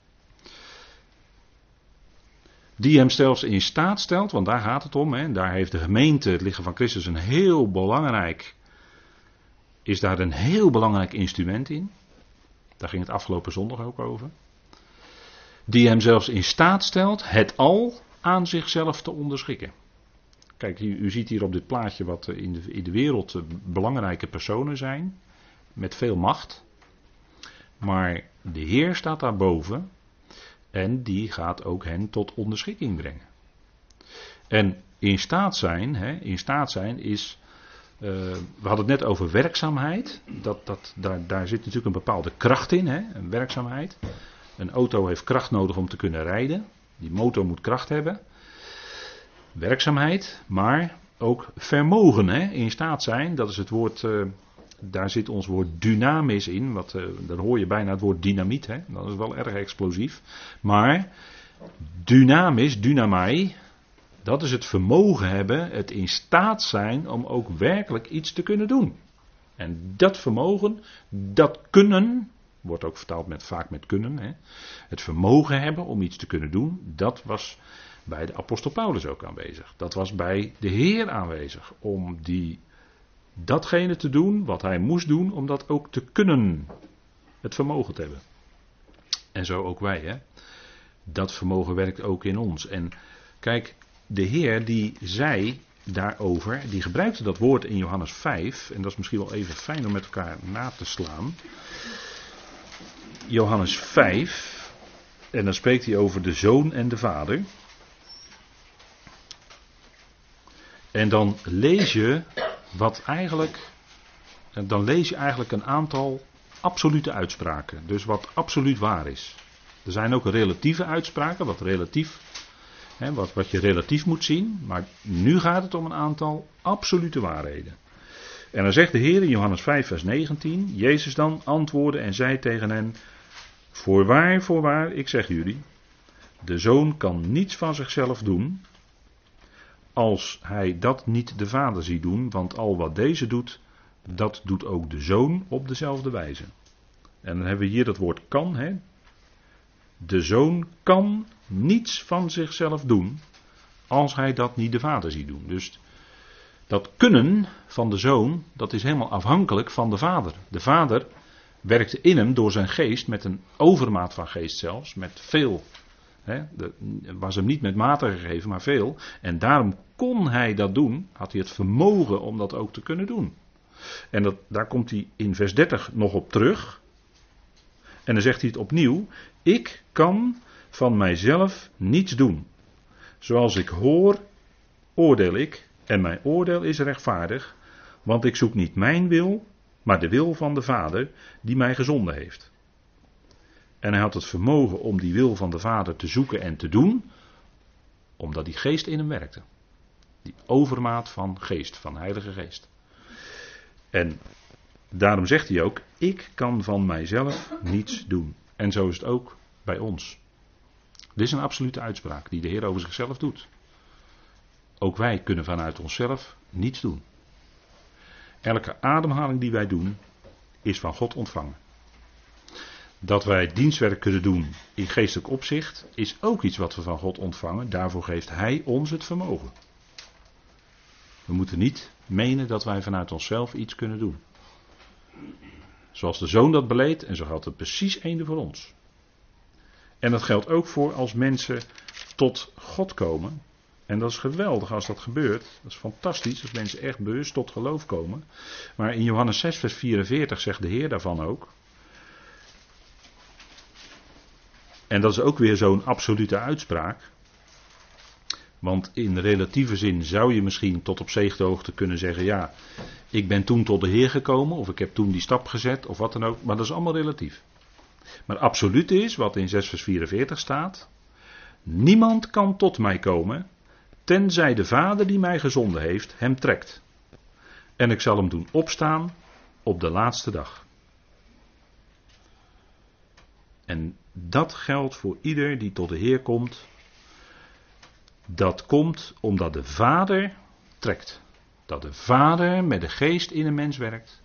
Die hem zelfs in staat stelt, want daar gaat het om. Hè, daar heeft de gemeente, het lichaam van Christus, een heel belangrijk. Is daar een heel belangrijk instrument in. Daar ging het afgelopen zondag ook over. Die hem zelfs in staat stelt het al aan zichzelf te onderschikken. Kijk, u, ziet hier op dit plaatje wat in de, in de wereld belangrijke personen zijn. Met veel macht. Maar de Heer staat daarboven. En die gaat ook hen tot onderschikking brengen. En in staat zijn, hè, in staat zijn is. Uh, we hadden het net over werkzaamheid. Dat, dat, daar, daar zit natuurlijk een bepaalde kracht in, hè, een werkzaamheid. Een auto heeft kracht nodig om te kunnen rijden. Die motor moet kracht hebben. Werkzaamheid, maar ook vermogen, hè, in staat zijn. Dat is het woord uh, daar zit ons woord dynamisch in. Wat, uh, dan hoor je bijna het woord dynamiet. Hè? Dat is wel erg explosief. Maar dynamisch, dynamai, dat is het vermogen hebben, het in staat zijn om ook werkelijk iets te kunnen doen. En dat vermogen, dat kunnen, wordt ook vertaald met, vaak met kunnen, hè? het vermogen hebben om iets te kunnen doen, dat was bij de apostel Paulus ook aanwezig. Dat was bij de Heer aanwezig om die datgene te doen wat hij moest doen om dat ook te kunnen. Het vermogen te hebben. En zo ook wij, hè. Dat vermogen werkt ook in ons. En kijk, de Heer die zei daarover, die gebruikte dat woord in Johannes 5, en dat is misschien wel even fijn om met elkaar na te slaan. Johannes 5, en dan spreekt hij over de zoon en de vader. En dan lees je wat eigenlijk, dan lees je eigenlijk een aantal absolute uitspraken. Dus wat absoluut waar is. Er zijn ook relatieve uitspraken, wat relatief, wat, wat je relatief moet zien. Maar nu gaat het om een aantal absolute waarheden. En dan zegt de Heer in Johannes 5, vers 19: Jezus dan antwoordde en zei tegen hen: Voorwaar, voorwaar, ik zeg jullie, de zoon kan niets van zichzelf doen, als hij dat niet de vader ziet doen, want al wat deze doet, dat doet ook de zoon op dezelfde wijze. En dan hebben we hier dat woord kan. Hè? De zoon kan niets van zichzelf doen, als hij dat niet de vader ziet doen. Dus dat kunnen van de zoon, dat is helemaal afhankelijk van de vader. De vader werkte in hem door zijn geest, met een overmaat van geest zelfs, met veel He, was hem niet met mate gegeven, maar veel. En daarom kon hij dat doen, had hij het vermogen om dat ook te kunnen doen. En dat, daar komt hij in vers 30 nog op terug. En dan zegt hij het opnieuw: Ik kan van mijzelf niets doen. Zoals ik hoor, oordeel ik, en mijn oordeel is rechtvaardig, want ik zoek niet mijn wil, maar de wil van de Vader die mij gezonden heeft. En hij had het vermogen om die wil van de Vader te zoeken en te doen, omdat die geest in hem werkte. Die overmaat van geest, van Heilige Geest. En daarom zegt hij ook: Ik kan van mijzelf niets doen. En zo is het ook bij ons. Dit is een absolute uitspraak die de Heer over zichzelf doet. Ook wij kunnen vanuit onszelf niets doen. Elke ademhaling die wij doen, is van God ontvangen. Dat wij dienstwerk kunnen doen in geestelijk opzicht, is ook iets wat we van God ontvangen. Daarvoor geeft Hij ons het vermogen. We moeten niet menen dat wij vanuit onszelf iets kunnen doen. Zoals de zoon dat beleed, en zo geldt het precies eende voor ons. En dat geldt ook voor als mensen tot God komen. En dat is geweldig als dat gebeurt. Dat is fantastisch als mensen echt bewust tot geloof komen. Maar in Johannes 6, vers 44 zegt de Heer daarvan ook. En dat is ook weer zo'n absolute uitspraak. Want in relatieve zin zou je misschien tot op hoogte kunnen zeggen: ja, ik ben toen tot de Heer gekomen, of ik heb toen die stap gezet, of wat dan ook. Maar dat is allemaal relatief. Maar absoluut is, wat in 6 vers 44 staat: niemand kan tot mij komen, tenzij de Vader die mij gezonden heeft hem trekt. En ik zal hem doen opstaan op de laatste dag. En dat geldt voor ieder die tot de Heer komt. Dat komt omdat de Vader trekt. Dat de Vader met de geest in een mens werkt,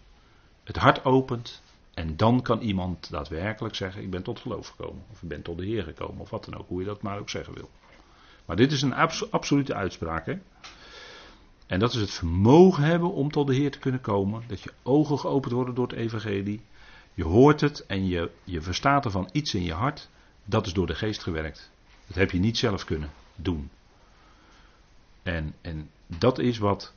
het hart opent en dan kan iemand daadwerkelijk zeggen: Ik ben tot geloof gekomen, of ik ben tot de Heer gekomen, of wat dan ook, hoe je dat maar ook zeggen wil. Maar dit is een absolute uitspraak. En dat is het vermogen hebben om tot de Heer te kunnen komen. Dat je ogen geopend worden door het Evangelie. Je hoort het en je, je verstaat ervan iets in je hart. Dat is door de geest gewerkt. Dat heb je niet zelf kunnen doen. En, en dat is wat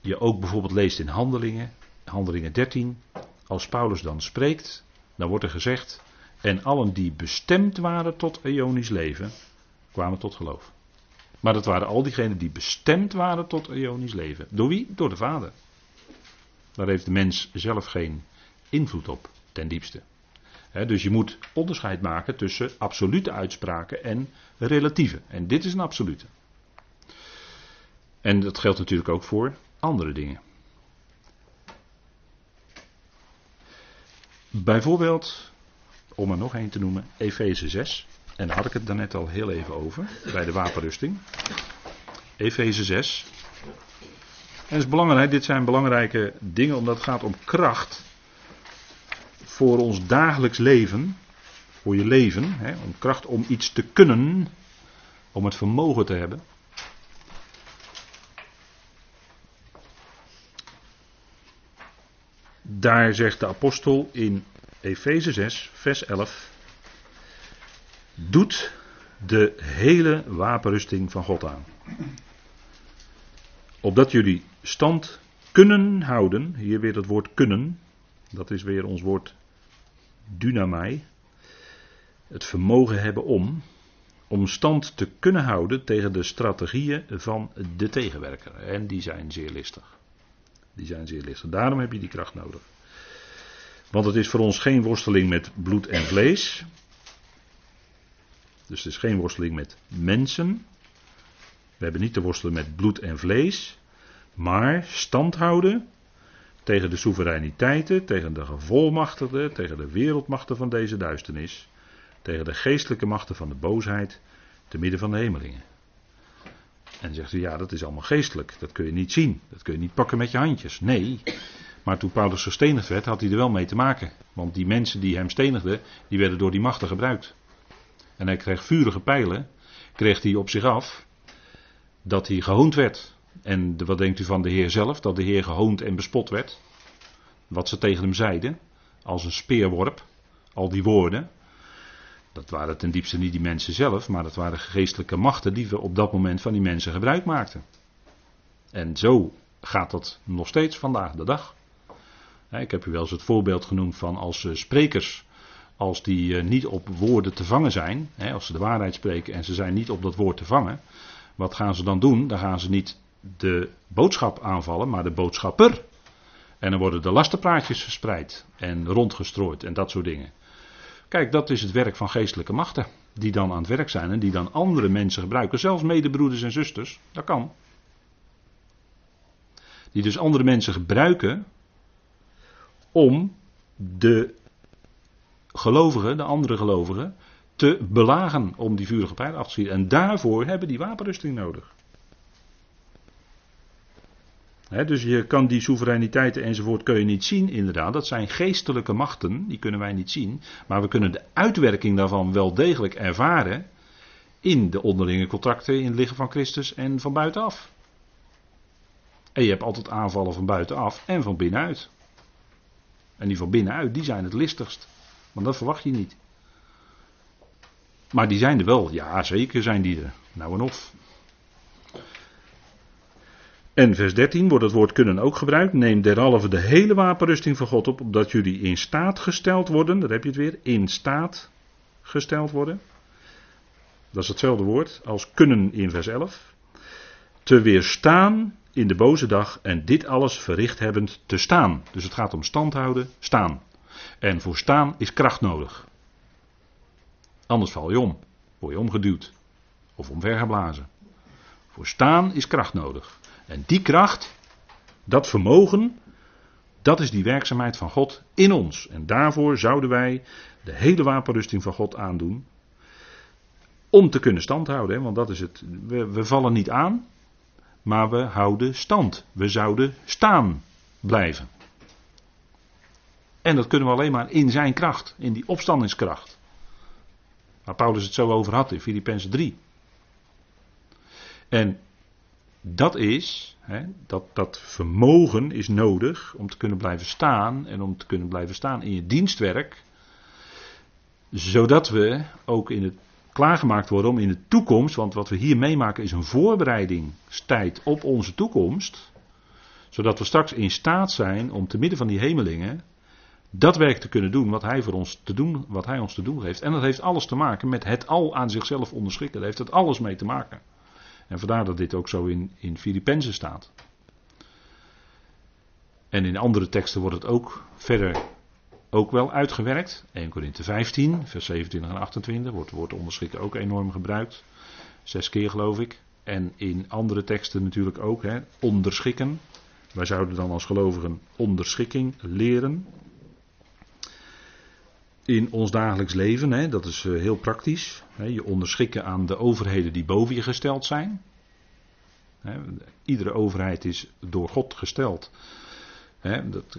je ook bijvoorbeeld leest in Handelingen. Handelingen 13. Als Paulus dan spreekt, dan wordt er gezegd. En allen die bestemd waren tot Ionisch leven, kwamen tot geloof. Maar dat waren al diegenen die bestemd waren tot Ionisch leven. Door wie? Door de Vader. Daar heeft de mens zelf geen invloed op, ten diepste. dus je moet onderscheid maken tussen absolute uitspraken en relatieve. En dit is een absolute. En dat geldt natuurlijk ook voor andere dingen. Bijvoorbeeld, om er nog één te noemen, Efeze 6. En daar had ik het daarnet al heel even over, bij de wapenrusting. Efeze 6. En het is belangrijk, dit zijn belangrijke dingen omdat het gaat om kracht voor ons dagelijks leven, voor je leven, hè, om kracht om iets te kunnen, om het vermogen te hebben. Daar zegt de apostel in Efeze 6, vers 11: Doet de hele wapenrusting van God aan. Opdat jullie stand kunnen houden, hier weer het woord kunnen, dat is weer ons woord dynamai, het vermogen hebben om, om stand te kunnen houden tegen de strategieën van de tegenwerker. En die zijn zeer listig. Die zijn zeer listig. Daarom heb je die kracht nodig. Want het is voor ons geen worsteling met bloed en vlees. Dus het is geen worsteling met mensen. We hebben niet te worstelen met bloed en vlees. Maar stand houden tegen de soevereiniteiten, tegen de gevolmachtigden, tegen de wereldmachten van deze duisternis, tegen de geestelijke machten van de boosheid, te midden van de hemelingen. En zegt u, ja, dat is allemaal geestelijk, dat kun je niet zien, dat kun je niet pakken met je handjes. Nee, maar toen Paulus gestenigd werd, had hij er wel mee te maken. Want die mensen die hem stenigden, die werden door die machten gebruikt. En hij kreeg vurige pijlen, kreeg hij op zich af, dat hij gehoond werd. En wat denkt u van de Heer zelf? Dat de Heer gehoond en bespot werd. Wat ze tegen hem zeiden, als een speerworp, al die woorden. Dat waren ten diepste niet die mensen zelf, maar dat waren geestelijke machten die we op dat moment van die mensen gebruik maakten. En zo gaat dat nog steeds vandaag de dag. Ik heb u wel eens het voorbeeld genoemd van als eh, sprekers, als die eh, niet op woorden te vangen zijn, als ze de waarheid spreken en ze zijn niet op dat woord te vangen, wat gaan ze dan doen? Dan gaan ze niet de boodschap aanvallen, maar de boodschapper. En dan worden de lastenpraatjes verspreid en rondgestrooid en dat soort dingen. Kijk, dat is het werk van geestelijke machten. Die dan aan het werk zijn en die dan andere mensen gebruiken. Zelfs medebroeders en zusters. Dat kan. Die dus andere mensen gebruiken om de gelovigen, de andere gelovigen, te belagen om die vurige pijl af te schieten. En daarvoor hebben die wapenrusting nodig. Dus je kan die soevereiniteiten enzovoort kun je niet zien inderdaad. Dat zijn geestelijke machten, die kunnen wij niet zien. Maar we kunnen de uitwerking daarvan wel degelijk ervaren in de onderlinge contracten in het lichaam van Christus en van buitenaf. En je hebt altijd aanvallen van buitenaf en van binnenuit. En die van binnenuit, die zijn het listigst. Want dat verwacht je niet. Maar die zijn er wel. Ja, zeker zijn die er. Nou en of. En vers 13 wordt het woord kunnen ook gebruikt. Neem derhalve de hele wapenrusting van God op, opdat jullie in staat gesteld worden. Daar heb je het weer. In staat gesteld worden. Dat is hetzelfde woord als kunnen in vers 11. Te weerstaan in de boze dag en dit alles verricht hebbend te staan. Dus het gaat om stand houden, staan. En voor staan is kracht nodig. Anders val je om, word je omgeduwd of omvergeblazen. Voor staan is kracht nodig. En die kracht, dat vermogen, dat is die werkzaamheid van God in ons. En daarvoor zouden wij de hele wapenrusting van God aandoen. Om te kunnen standhouden, want dat is het. We, vallen niet aan, maar we houden stand. We zouden staan blijven. En dat kunnen we alleen maar in zijn kracht, in die opstandingskracht. Waar Paulus het zo over had in Filippenzen 3. En dat is, hè, dat, dat vermogen is nodig om te kunnen blijven staan en om te kunnen blijven staan in je dienstwerk. Zodat we ook in het klaargemaakt worden om in de toekomst, want wat we hier meemaken is een voorbereidingstijd op onze toekomst, zodat we straks in staat zijn om te midden van die hemelingen dat werk te kunnen doen wat hij voor ons te doen, wat hij ons te doen heeft. En dat heeft alles te maken met het al aan zichzelf onderschikken. Daar heeft het alles mee te maken. En vandaar dat dit ook zo in, in Filippenzen staat. En in andere teksten wordt het ook verder ook wel uitgewerkt. 1 Korinthe 15, vers 27 en 28 wordt het woord onderschikken ook enorm gebruikt. Zes keer geloof ik. En in andere teksten natuurlijk ook. Hè, onderschikken. Wij zouden dan als gelovigen onderschikking leren. In ons dagelijks leven, hè, dat is eh, heel praktisch. Je onderschikken aan de overheden die boven je gesteld zijn. Iedere overheid is door God gesteld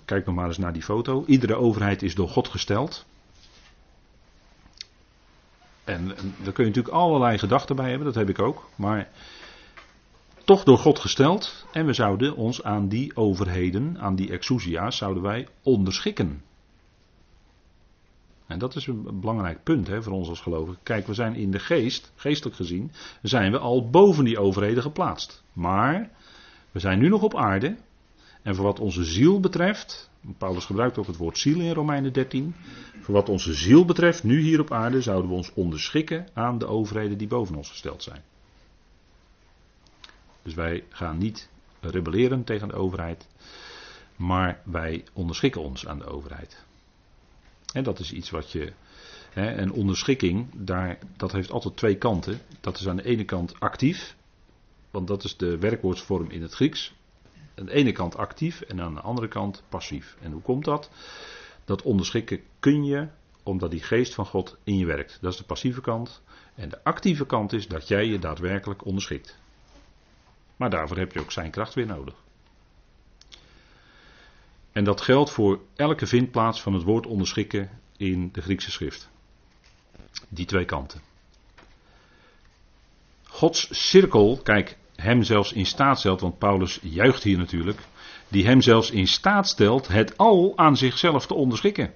kijk nog maar eens naar die foto. Iedere overheid is door God gesteld. En, daar kun je natuurlijk allerlei gedachten bij hebben, dat heb ik ook. Maar toch door God gesteld. En we zouden ons aan die overheden, aan die exousia's, zouden wij onderschikken. En dat is een belangrijk punt hè, voor ons als gelovigen. Kijk, we zijn in de geest, geestelijk gezien, zijn we al boven die overheden geplaatst. Maar we zijn nu nog op aarde en voor wat onze ziel betreft, Paulus gebruikt ook het woord ziel in Romeinen 13. Voor wat onze ziel betreft, nu hier op aarde, zouden we ons onderschikken aan de overheden die boven ons gesteld zijn. Dus wij gaan niet rebelleren tegen de overheid, maar wij onderschikken ons aan de overheid. En dat is iets wat je. Hè, onderschikking, daar, dat heeft altijd twee kanten. Dat is aan de ene kant actief, want dat is de werkwoordsvorm in het Grieks aan de ene kant actief en aan de andere kant passief. En hoe komt dat? Dat onderschikken kun je omdat die geest van God in je werkt. Dat is de passieve kant. En de actieve kant is dat jij je daadwerkelijk onderschikt. Maar daarvoor heb je ook zijn kracht weer nodig. En dat geldt voor elke vindplaats van het woord onderschikken in de Griekse schrift. Die twee kanten. Gods cirkel, kijk, hem zelfs in staat stelt, want Paulus juicht hier natuurlijk, die hem zelfs in staat stelt het al aan zichzelf te onderschikken.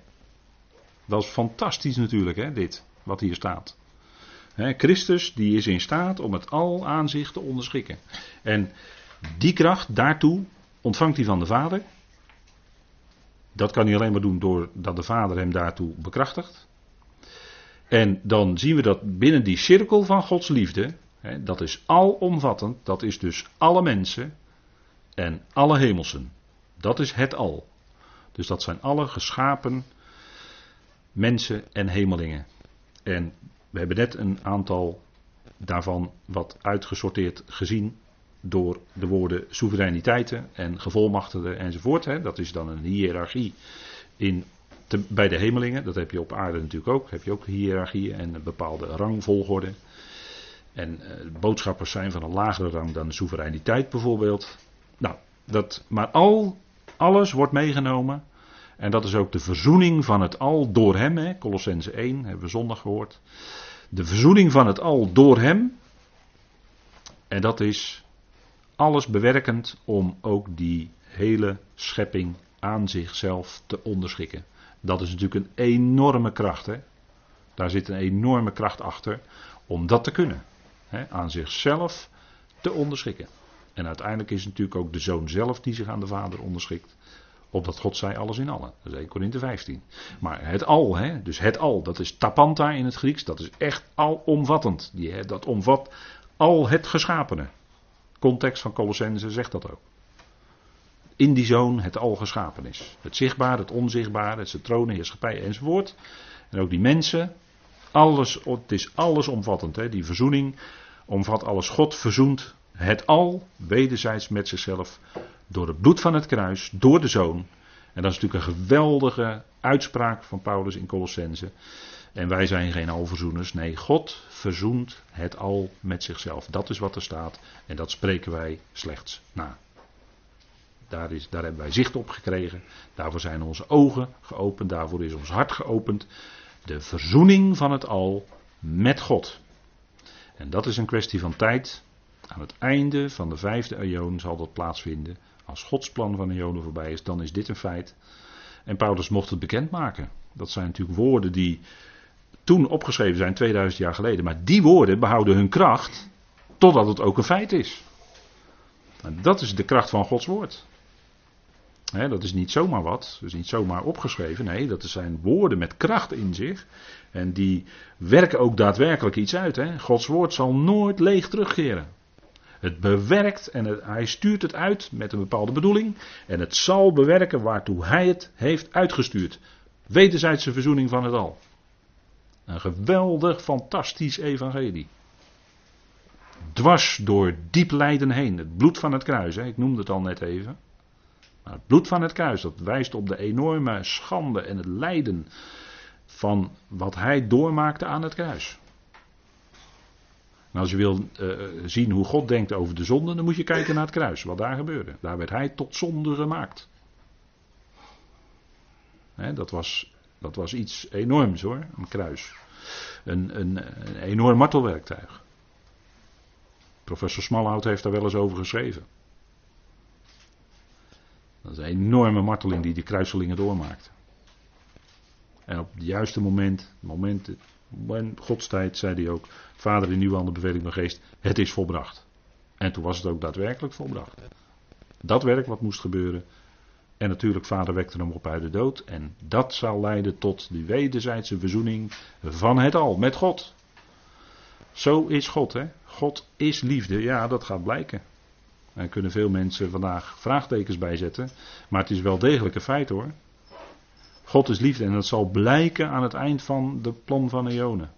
Dat is fantastisch natuurlijk, hè, dit, wat hier staat. Christus, die is in staat om het al aan zich te onderschikken. En die kracht, daartoe, ontvangt hij van de Vader. Dat kan hij alleen maar doen doordat de Vader hem daartoe bekrachtigt. En dan zien we dat binnen die cirkel van Gods liefde, dat is alomvattend, dat is dus alle mensen en alle hemelsen. Dat is het al. Dus dat zijn alle geschapen mensen en hemelingen. En we hebben net een aantal daarvan wat uitgesorteerd gezien door de woorden soevereiniteiten en gevolmachtigde enzovoort. Hè. Dat is dan een hiërarchie in, bij de hemelingen. Dat heb je op aarde natuurlijk ook. Heb je ook hiërarchieën en een bepaalde rangvolgorde. En uh, boodschappers zijn van een lagere rang dan de soevereiniteit bijvoorbeeld. Nou, Dat, maar al, alles wordt meegenomen. En dat is ook de verzoening van het al door hem. Hè? Colossense 1 hebben we zondag gehoord. De verzoening van het al door hem. En dat is alles bewerkend om ook die hele schepping aan zichzelf te onderschikken. Dat is natuurlijk een enorme kracht. Hè? Daar zit een enorme kracht achter om dat te kunnen. Hè? Aan zichzelf te onderschikken. En uiteindelijk is het natuurlijk ook de zoon zelf die zich aan de vader onderschikt. Opdat God zij alles in allen. Dat is 1 Korinthe 15. Maar het al, hè, dus het al, dat is tapanta in het Grieks. Dat is echt alomvattend. Die, dat omvat al het geschapene. Context van Colossense zegt dat ook. In die zoon het al geschapen is. Het zichtbare, het onzichtbare, het tronen, heerschappij enzovoort. En ook die mensen. Alles, het is allesomvattend. Hè. Die verzoening omvat alles. God verzoent het al wederzijds met zichzelf door het bloed van het kruis, door de zoon. En dat is natuurlijk een geweldige uitspraak van Paulus in Colossense. En wij zijn geen alverzoeners. Nee, God verzoent het al met zichzelf. Dat is wat er staat. En dat spreken wij slechts na. Daar, is, daar hebben wij zicht op gekregen. Daarvoor zijn onze ogen geopend. Daarvoor is ons hart geopend. De verzoening van het al met God. En dat is een kwestie van tijd. Aan het einde van de vijfde eeuw zal dat plaatsvinden. Als Gods plan van de Joden voorbij is, dan is dit een feit. En Paulus mocht het bekendmaken. Dat zijn natuurlijk woorden die toen opgeschreven zijn, 2000 jaar geleden. Maar die woorden behouden hun kracht totdat het ook een feit is. En dat is de kracht van Gods woord. dat is niet zomaar wat, is niet zomaar opgeschreven. Nee, dat zijn woorden met kracht in zich. En die werken ook daadwerkelijk iets uit. Gods woord zal nooit leeg terugkeren. Het bewerkt en hij stuurt het uit met een bepaalde bedoeling. En het zal bewerken waartoe hij het heeft uitgestuurd. Wederzijdse verzoening van het al. Een geweldig, fantastisch evangelie. Dwars door diep lijden heen. Het bloed van het kruis, hè? ik noemde het al net even. Maar het bloed van het kruis, dat wijst op de enorme schande en het lijden van wat hij doormaakte aan het kruis. Als je wil uh, zien hoe God denkt over de zonde, dan moet je kijken naar het kruis, wat daar gebeurde. Daar werd hij tot zonde gemaakt. dat, was, dat was iets enorms hoor, een kruis. Een, een, een enorm martelwerktuig. Professor Smallhout heeft daar wel eens over geschreven. Dat is een enorme marteling die die kruiselingen doormaakt. En op het juiste moment, moment, in Gods tijd, zei hij ook, Vader in nieuwe handen beveel van geest, het is volbracht. En toen was het ook daadwerkelijk volbracht. Dat werk wat moest gebeuren. En natuurlijk, vader wekte hem op uit de dood. En dat zal leiden tot de wederzijdse verzoening van het al met God. Zo is God, hè? God is liefde. Ja, dat gaat blijken. Daar kunnen veel mensen vandaag vraagtekens bij zetten. Maar het is wel degelijk een feit hoor. God is liefde en dat zal blijken aan het eind van de plan van Eonen.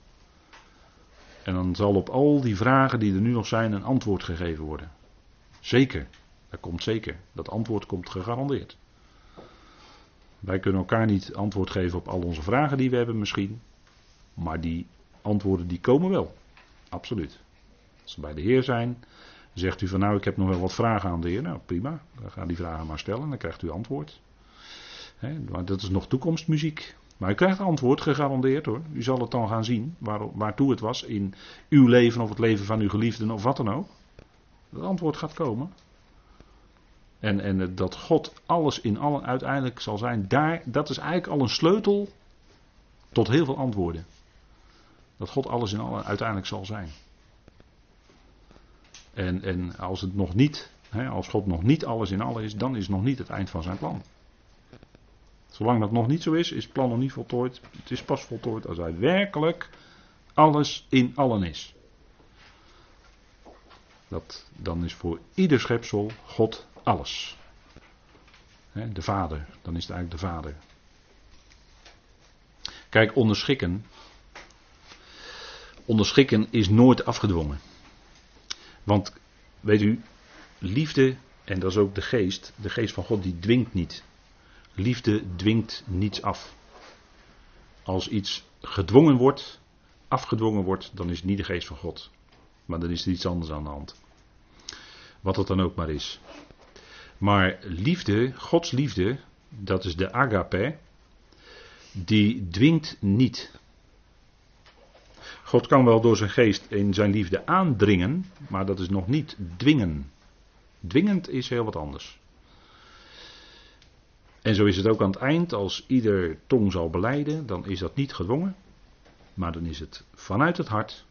En dan zal op al die vragen die er nu nog zijn een antwoord gegeven worden. Zeker, dat komt zeker. Dat antwoord komt gegarandeerd. Wij kunnen elkaar niet antwoord geven op al onze vragen die we hebben misschien. Maar die antwoorden die komen wel. Absoluut. Als ze bij de Heer zijn, zegt u van nou ik heb nog wel wat vragen aan de Heer. Nou prima, dan ga die vragen maar stellen dan krijgt u antwoord. maar dat is nog toekomstmuziek. Maar u krijgt antwoord, gegarandeerd hoor. U zal het dan gaan zien, waar, waartoe het was in uw leven of het leven van uw geliefden of wat dan ook. Het antwoord gaat komen. En, en dat God alles in allen uiteindelijk zal zijn, daar, dat is eigenlijk al een sleutel tot heel veel antwoorden. Dat God alles in allen uiteindelijk zal zijn. En, en als het nog niet, hè, als God nog niet alles in allen is, dan is het nog niet het eind van zijn plan. Zolang dat nog niet zo is, is het plan nog niet voltooid. Het is pas voltooid als hij werkelijk alles in allen is. Dat, dan is voor ieder schepsel God alles. de vader, dan is het eigenlijk de vader. Kijk, onderschikken. Onderschikken is nooit afgedwongen. Want, weet u, liefde, en dat is ook de geest, de geest van God, die dwingt niet. Liefde dwingt niets af. Als iets gedwongen wordt, afgedwongen wordt, dan is het niet de geest van God. Maar dan is er iets anders aan de hand. Wat het dan ook maar is. Maar liefde, Gods liefde, dat is de agape, die dwingt niet. God kan wel door zijn geest in zijn liefde aandringen, maar dat is nog niet dwingen. Dwingend is heel wat anders. En zo is het ook aan het eind, als ieder tong zal beleiden, dan is dat niet gedwongen, maar dan is het vanuit het hart.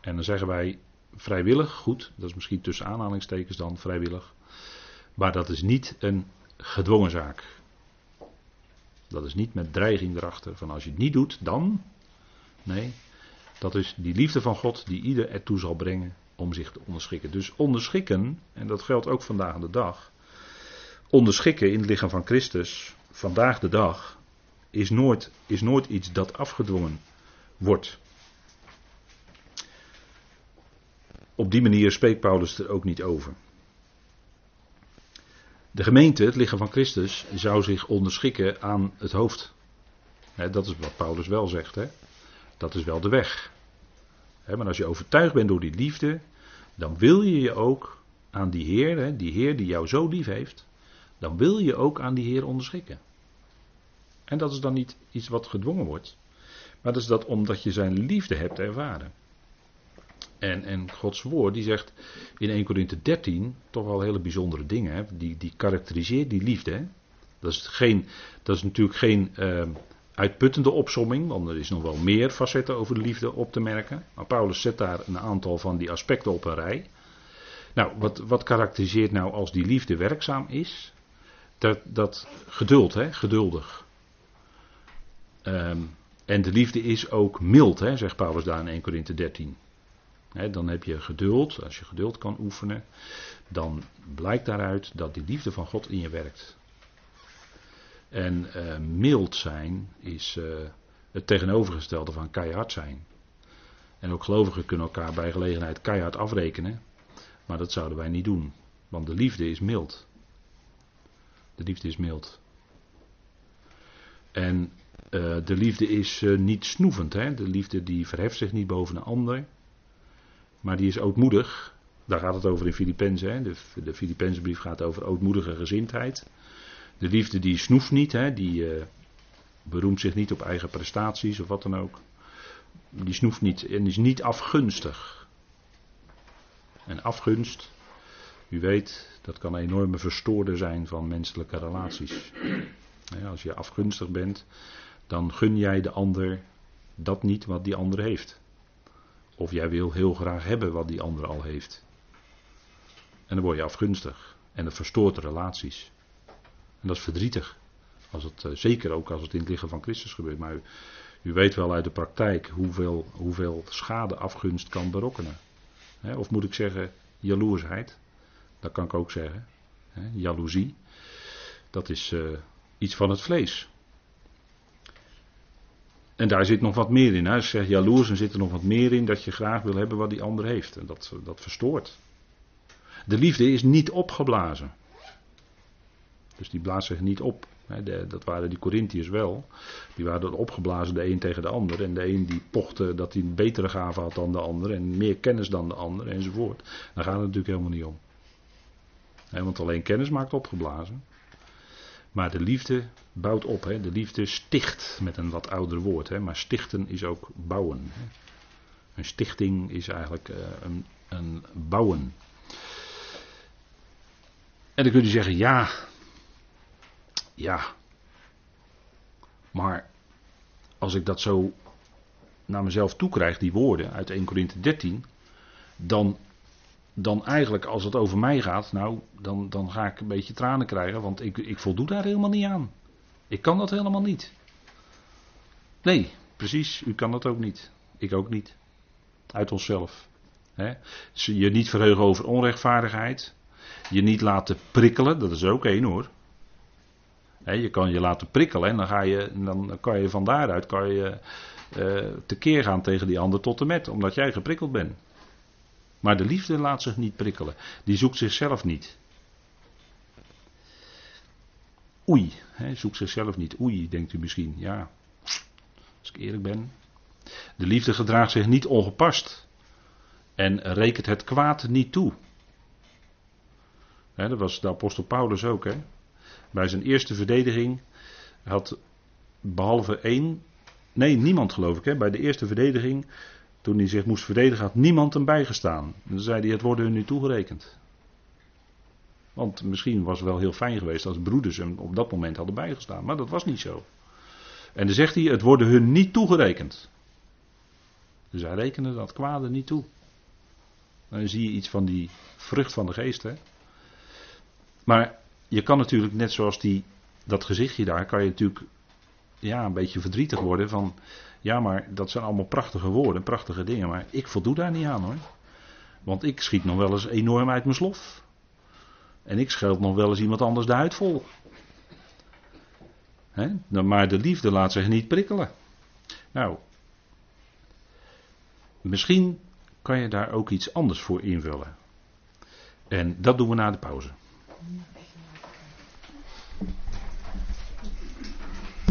En dan zeggen wij vrijwillig, goed, dat is misschien tussen aanhalingstekens dan vrijwillig, maar dat is niet een gedwongen zaak. Dat is niet met dreiging erachter van als je het niet doet, dan. Nee, dat is die liefde van God die ieder ertoe zal brengen om zich te onderschikken. Dus onderschikken, en dat geldt ook vandaag de dag. Onderschikken in het lichaam van Christus, vandaag de dag, is nooit, is nooit iets dat afgedwongen wordt. Op die manier spreekt Paulus er ook niet over. De gemeente, het lichaam van Christus, zou zich onderschikken aan het hoofd. dat is wat Paulus wel zegt. Hè? Dat is wel de weg. maar als je overtuigd bent door die liefde, dan wil je je ook aan die Heer, die Heer die jou zo lief heeft, dan wil je ook aan die Heer onderschikken. En dat is dan niet iets wat gedwongen wordt, maar dat is dat omdat je zijn liefde hebt ervaren. En, en Gods woord die zegt in 1 Korinthe 13 toch wel hele bijzondere dingen. Hè? Die, die karakteriseert die liefde. Hè? Dat, is geen, dat is natuurlijk geen uh, uitputtende opsomming, want er is nog wel meer facetten over de liefde op te merken. Maar Paulus zet daar een aantal van die aspecten op een rij. Nou, wat, wat karakteriseert nou als die liefde werkzaam is? Dat, dat geduld, hè? geduldig. Um, en de liefde is ook mild, hè, zegt Paulus daar in 1 Korinthe 13 dan heb je geduld. Als je geduld kan oefenen, dan blijkt daaruit dat die liefde van God in je werkt. En uh, mild zijn is uh, het tegenovergestelde van keihard zijn. En ook gelovigen kunnen elkaar bij gelegenheid keihard afrekenen. Maar dat zouden wij niet doen. Want de liefde is mild. De liefde is mild. En uh, de liefde is niet snoevend. Hè? De liefde die verheft zich niet boven een ander. Maar die is ootmoedig. Daar gaat het over in Filippenzen. De, de Filippense brief gaat over ootmoedige gezindheid. De liefde die snoeft niet. Hè? Die uh, beroemt zich niet op eigen prestaties of wat dan ook. Die snoeft niet en is niet afgunstig. En afgunst, u weet, dat kan een enorme verstoorder zijn van menselijke relaties. Als je afgunstig bent, dan gun jij de ander dat niet wat die ander heeft. Of jij wil heel graag hebben wat die ander al heeft. En dan word je afgunstig. En dat verstoort de relaties. En dat is verdrietig. Als het, eh, zeker ook als het in het lichaam van Christus gebeurt. Maar u, weet wel uit de praktijk hoeveel, hoeveel schade afgunst kan berokkenen. of moet ik zeggen, jaloersheid. Dat kan ik ook zeggen. He, jaloezie. Dat is uh, iets van het vlees. En daar zit nog wat meer in. Je zegt jaloers, dan zit er nog wat meer in dat je graag wil hebben wat die ander heeft. En dat, dat verstoort. De liefde is niet opgeblazen. Dus die blaast zich niet op. dat waren die Corinthiërs wel. Die waren opgeblazen de een tegen de ander. En de een die pochte dat hij een betere gave had dan de ander. En meer kennis dan de ander enzovoort. Daar gaat het natuurlijk helemaal niet om. want alleen kennis maakt opgeblazen. Maar de liefde bouwt op. Hè. De liefde sticht met een wat ouder woord. Hè. Maar stichten is ook bouwen. Hè. Een stichting is eigenlijk uh, een, een bouwen. En dan kun je zeggen, ja, ja, maar als ik dat zo naar mezelf toekrijg, die woorden uit 1 Corinthië 13, dan dan eigenlijk als het over mij gaat, nou, dan, dan ga ik een beetje tranen krijgen, want ik, ik voldoe daar helemaal niet aan. Ik kan dat helemaal niet. Nee, precies, u kan dat ook niet. Ik ook niet. Uit onszelf. Je niet verheugen over onrechtvaardigheid. Je niet laten prikkelen, dat is ook één hoor. je kan je laten prikkelen en dan, ga je, dan kan je van daaruit kan je, uh, tekeer gaan tegen die ander tot en met, omdat jij geprikkeld bent. Maar de liefde laat zich niet prikkelen. Die zoekt zichzelf niet. Oei, hè, zoekt zichzelf niet. Oei, denkt u misschien. Ja, als ik eerlijk ben. De liefde gedraagt zich niet ongepast. En rekent het kwaad niet toe. dat was de apostel Paulus ook. Hè? Bij zijn eerste verdediging had behalve één, nee niemand geloof ik, hè? bij de eerste verdediging, toen hij zich moest verdedigen, had niemand hem bijgestaan. Dan zei hij, het worden hun nu toegerekend. Want misschien was het wel heel fijn geweest als broeders hem op dat moment hadden bijgestaan. Maar dat was niet zo. En dan zegt hij, het worden hun niet toegerekend. Dus hij rekende dat kwade niet toe. Dan zie je iets van die vrucht van de geest. Hè? Maar je kan natuurlijk, net zoals die, dat gezichtje daar, kan je natuurlijk ja, een beetje verdrietig worden van, ja maar dat zijn allemaal prachtige woorden, prachtige dingen, maar ik voldoe daar niet aan hoor. Want ik schiet nog wel eens enorm uit mijn slof. En ik scheld nog wel eens iemand anders de huid vol. Maar de liefde laat zich niet prikkelen. Nou, misschien kan je daar ook iets anders voor invullen. En dat doen we na de pauze.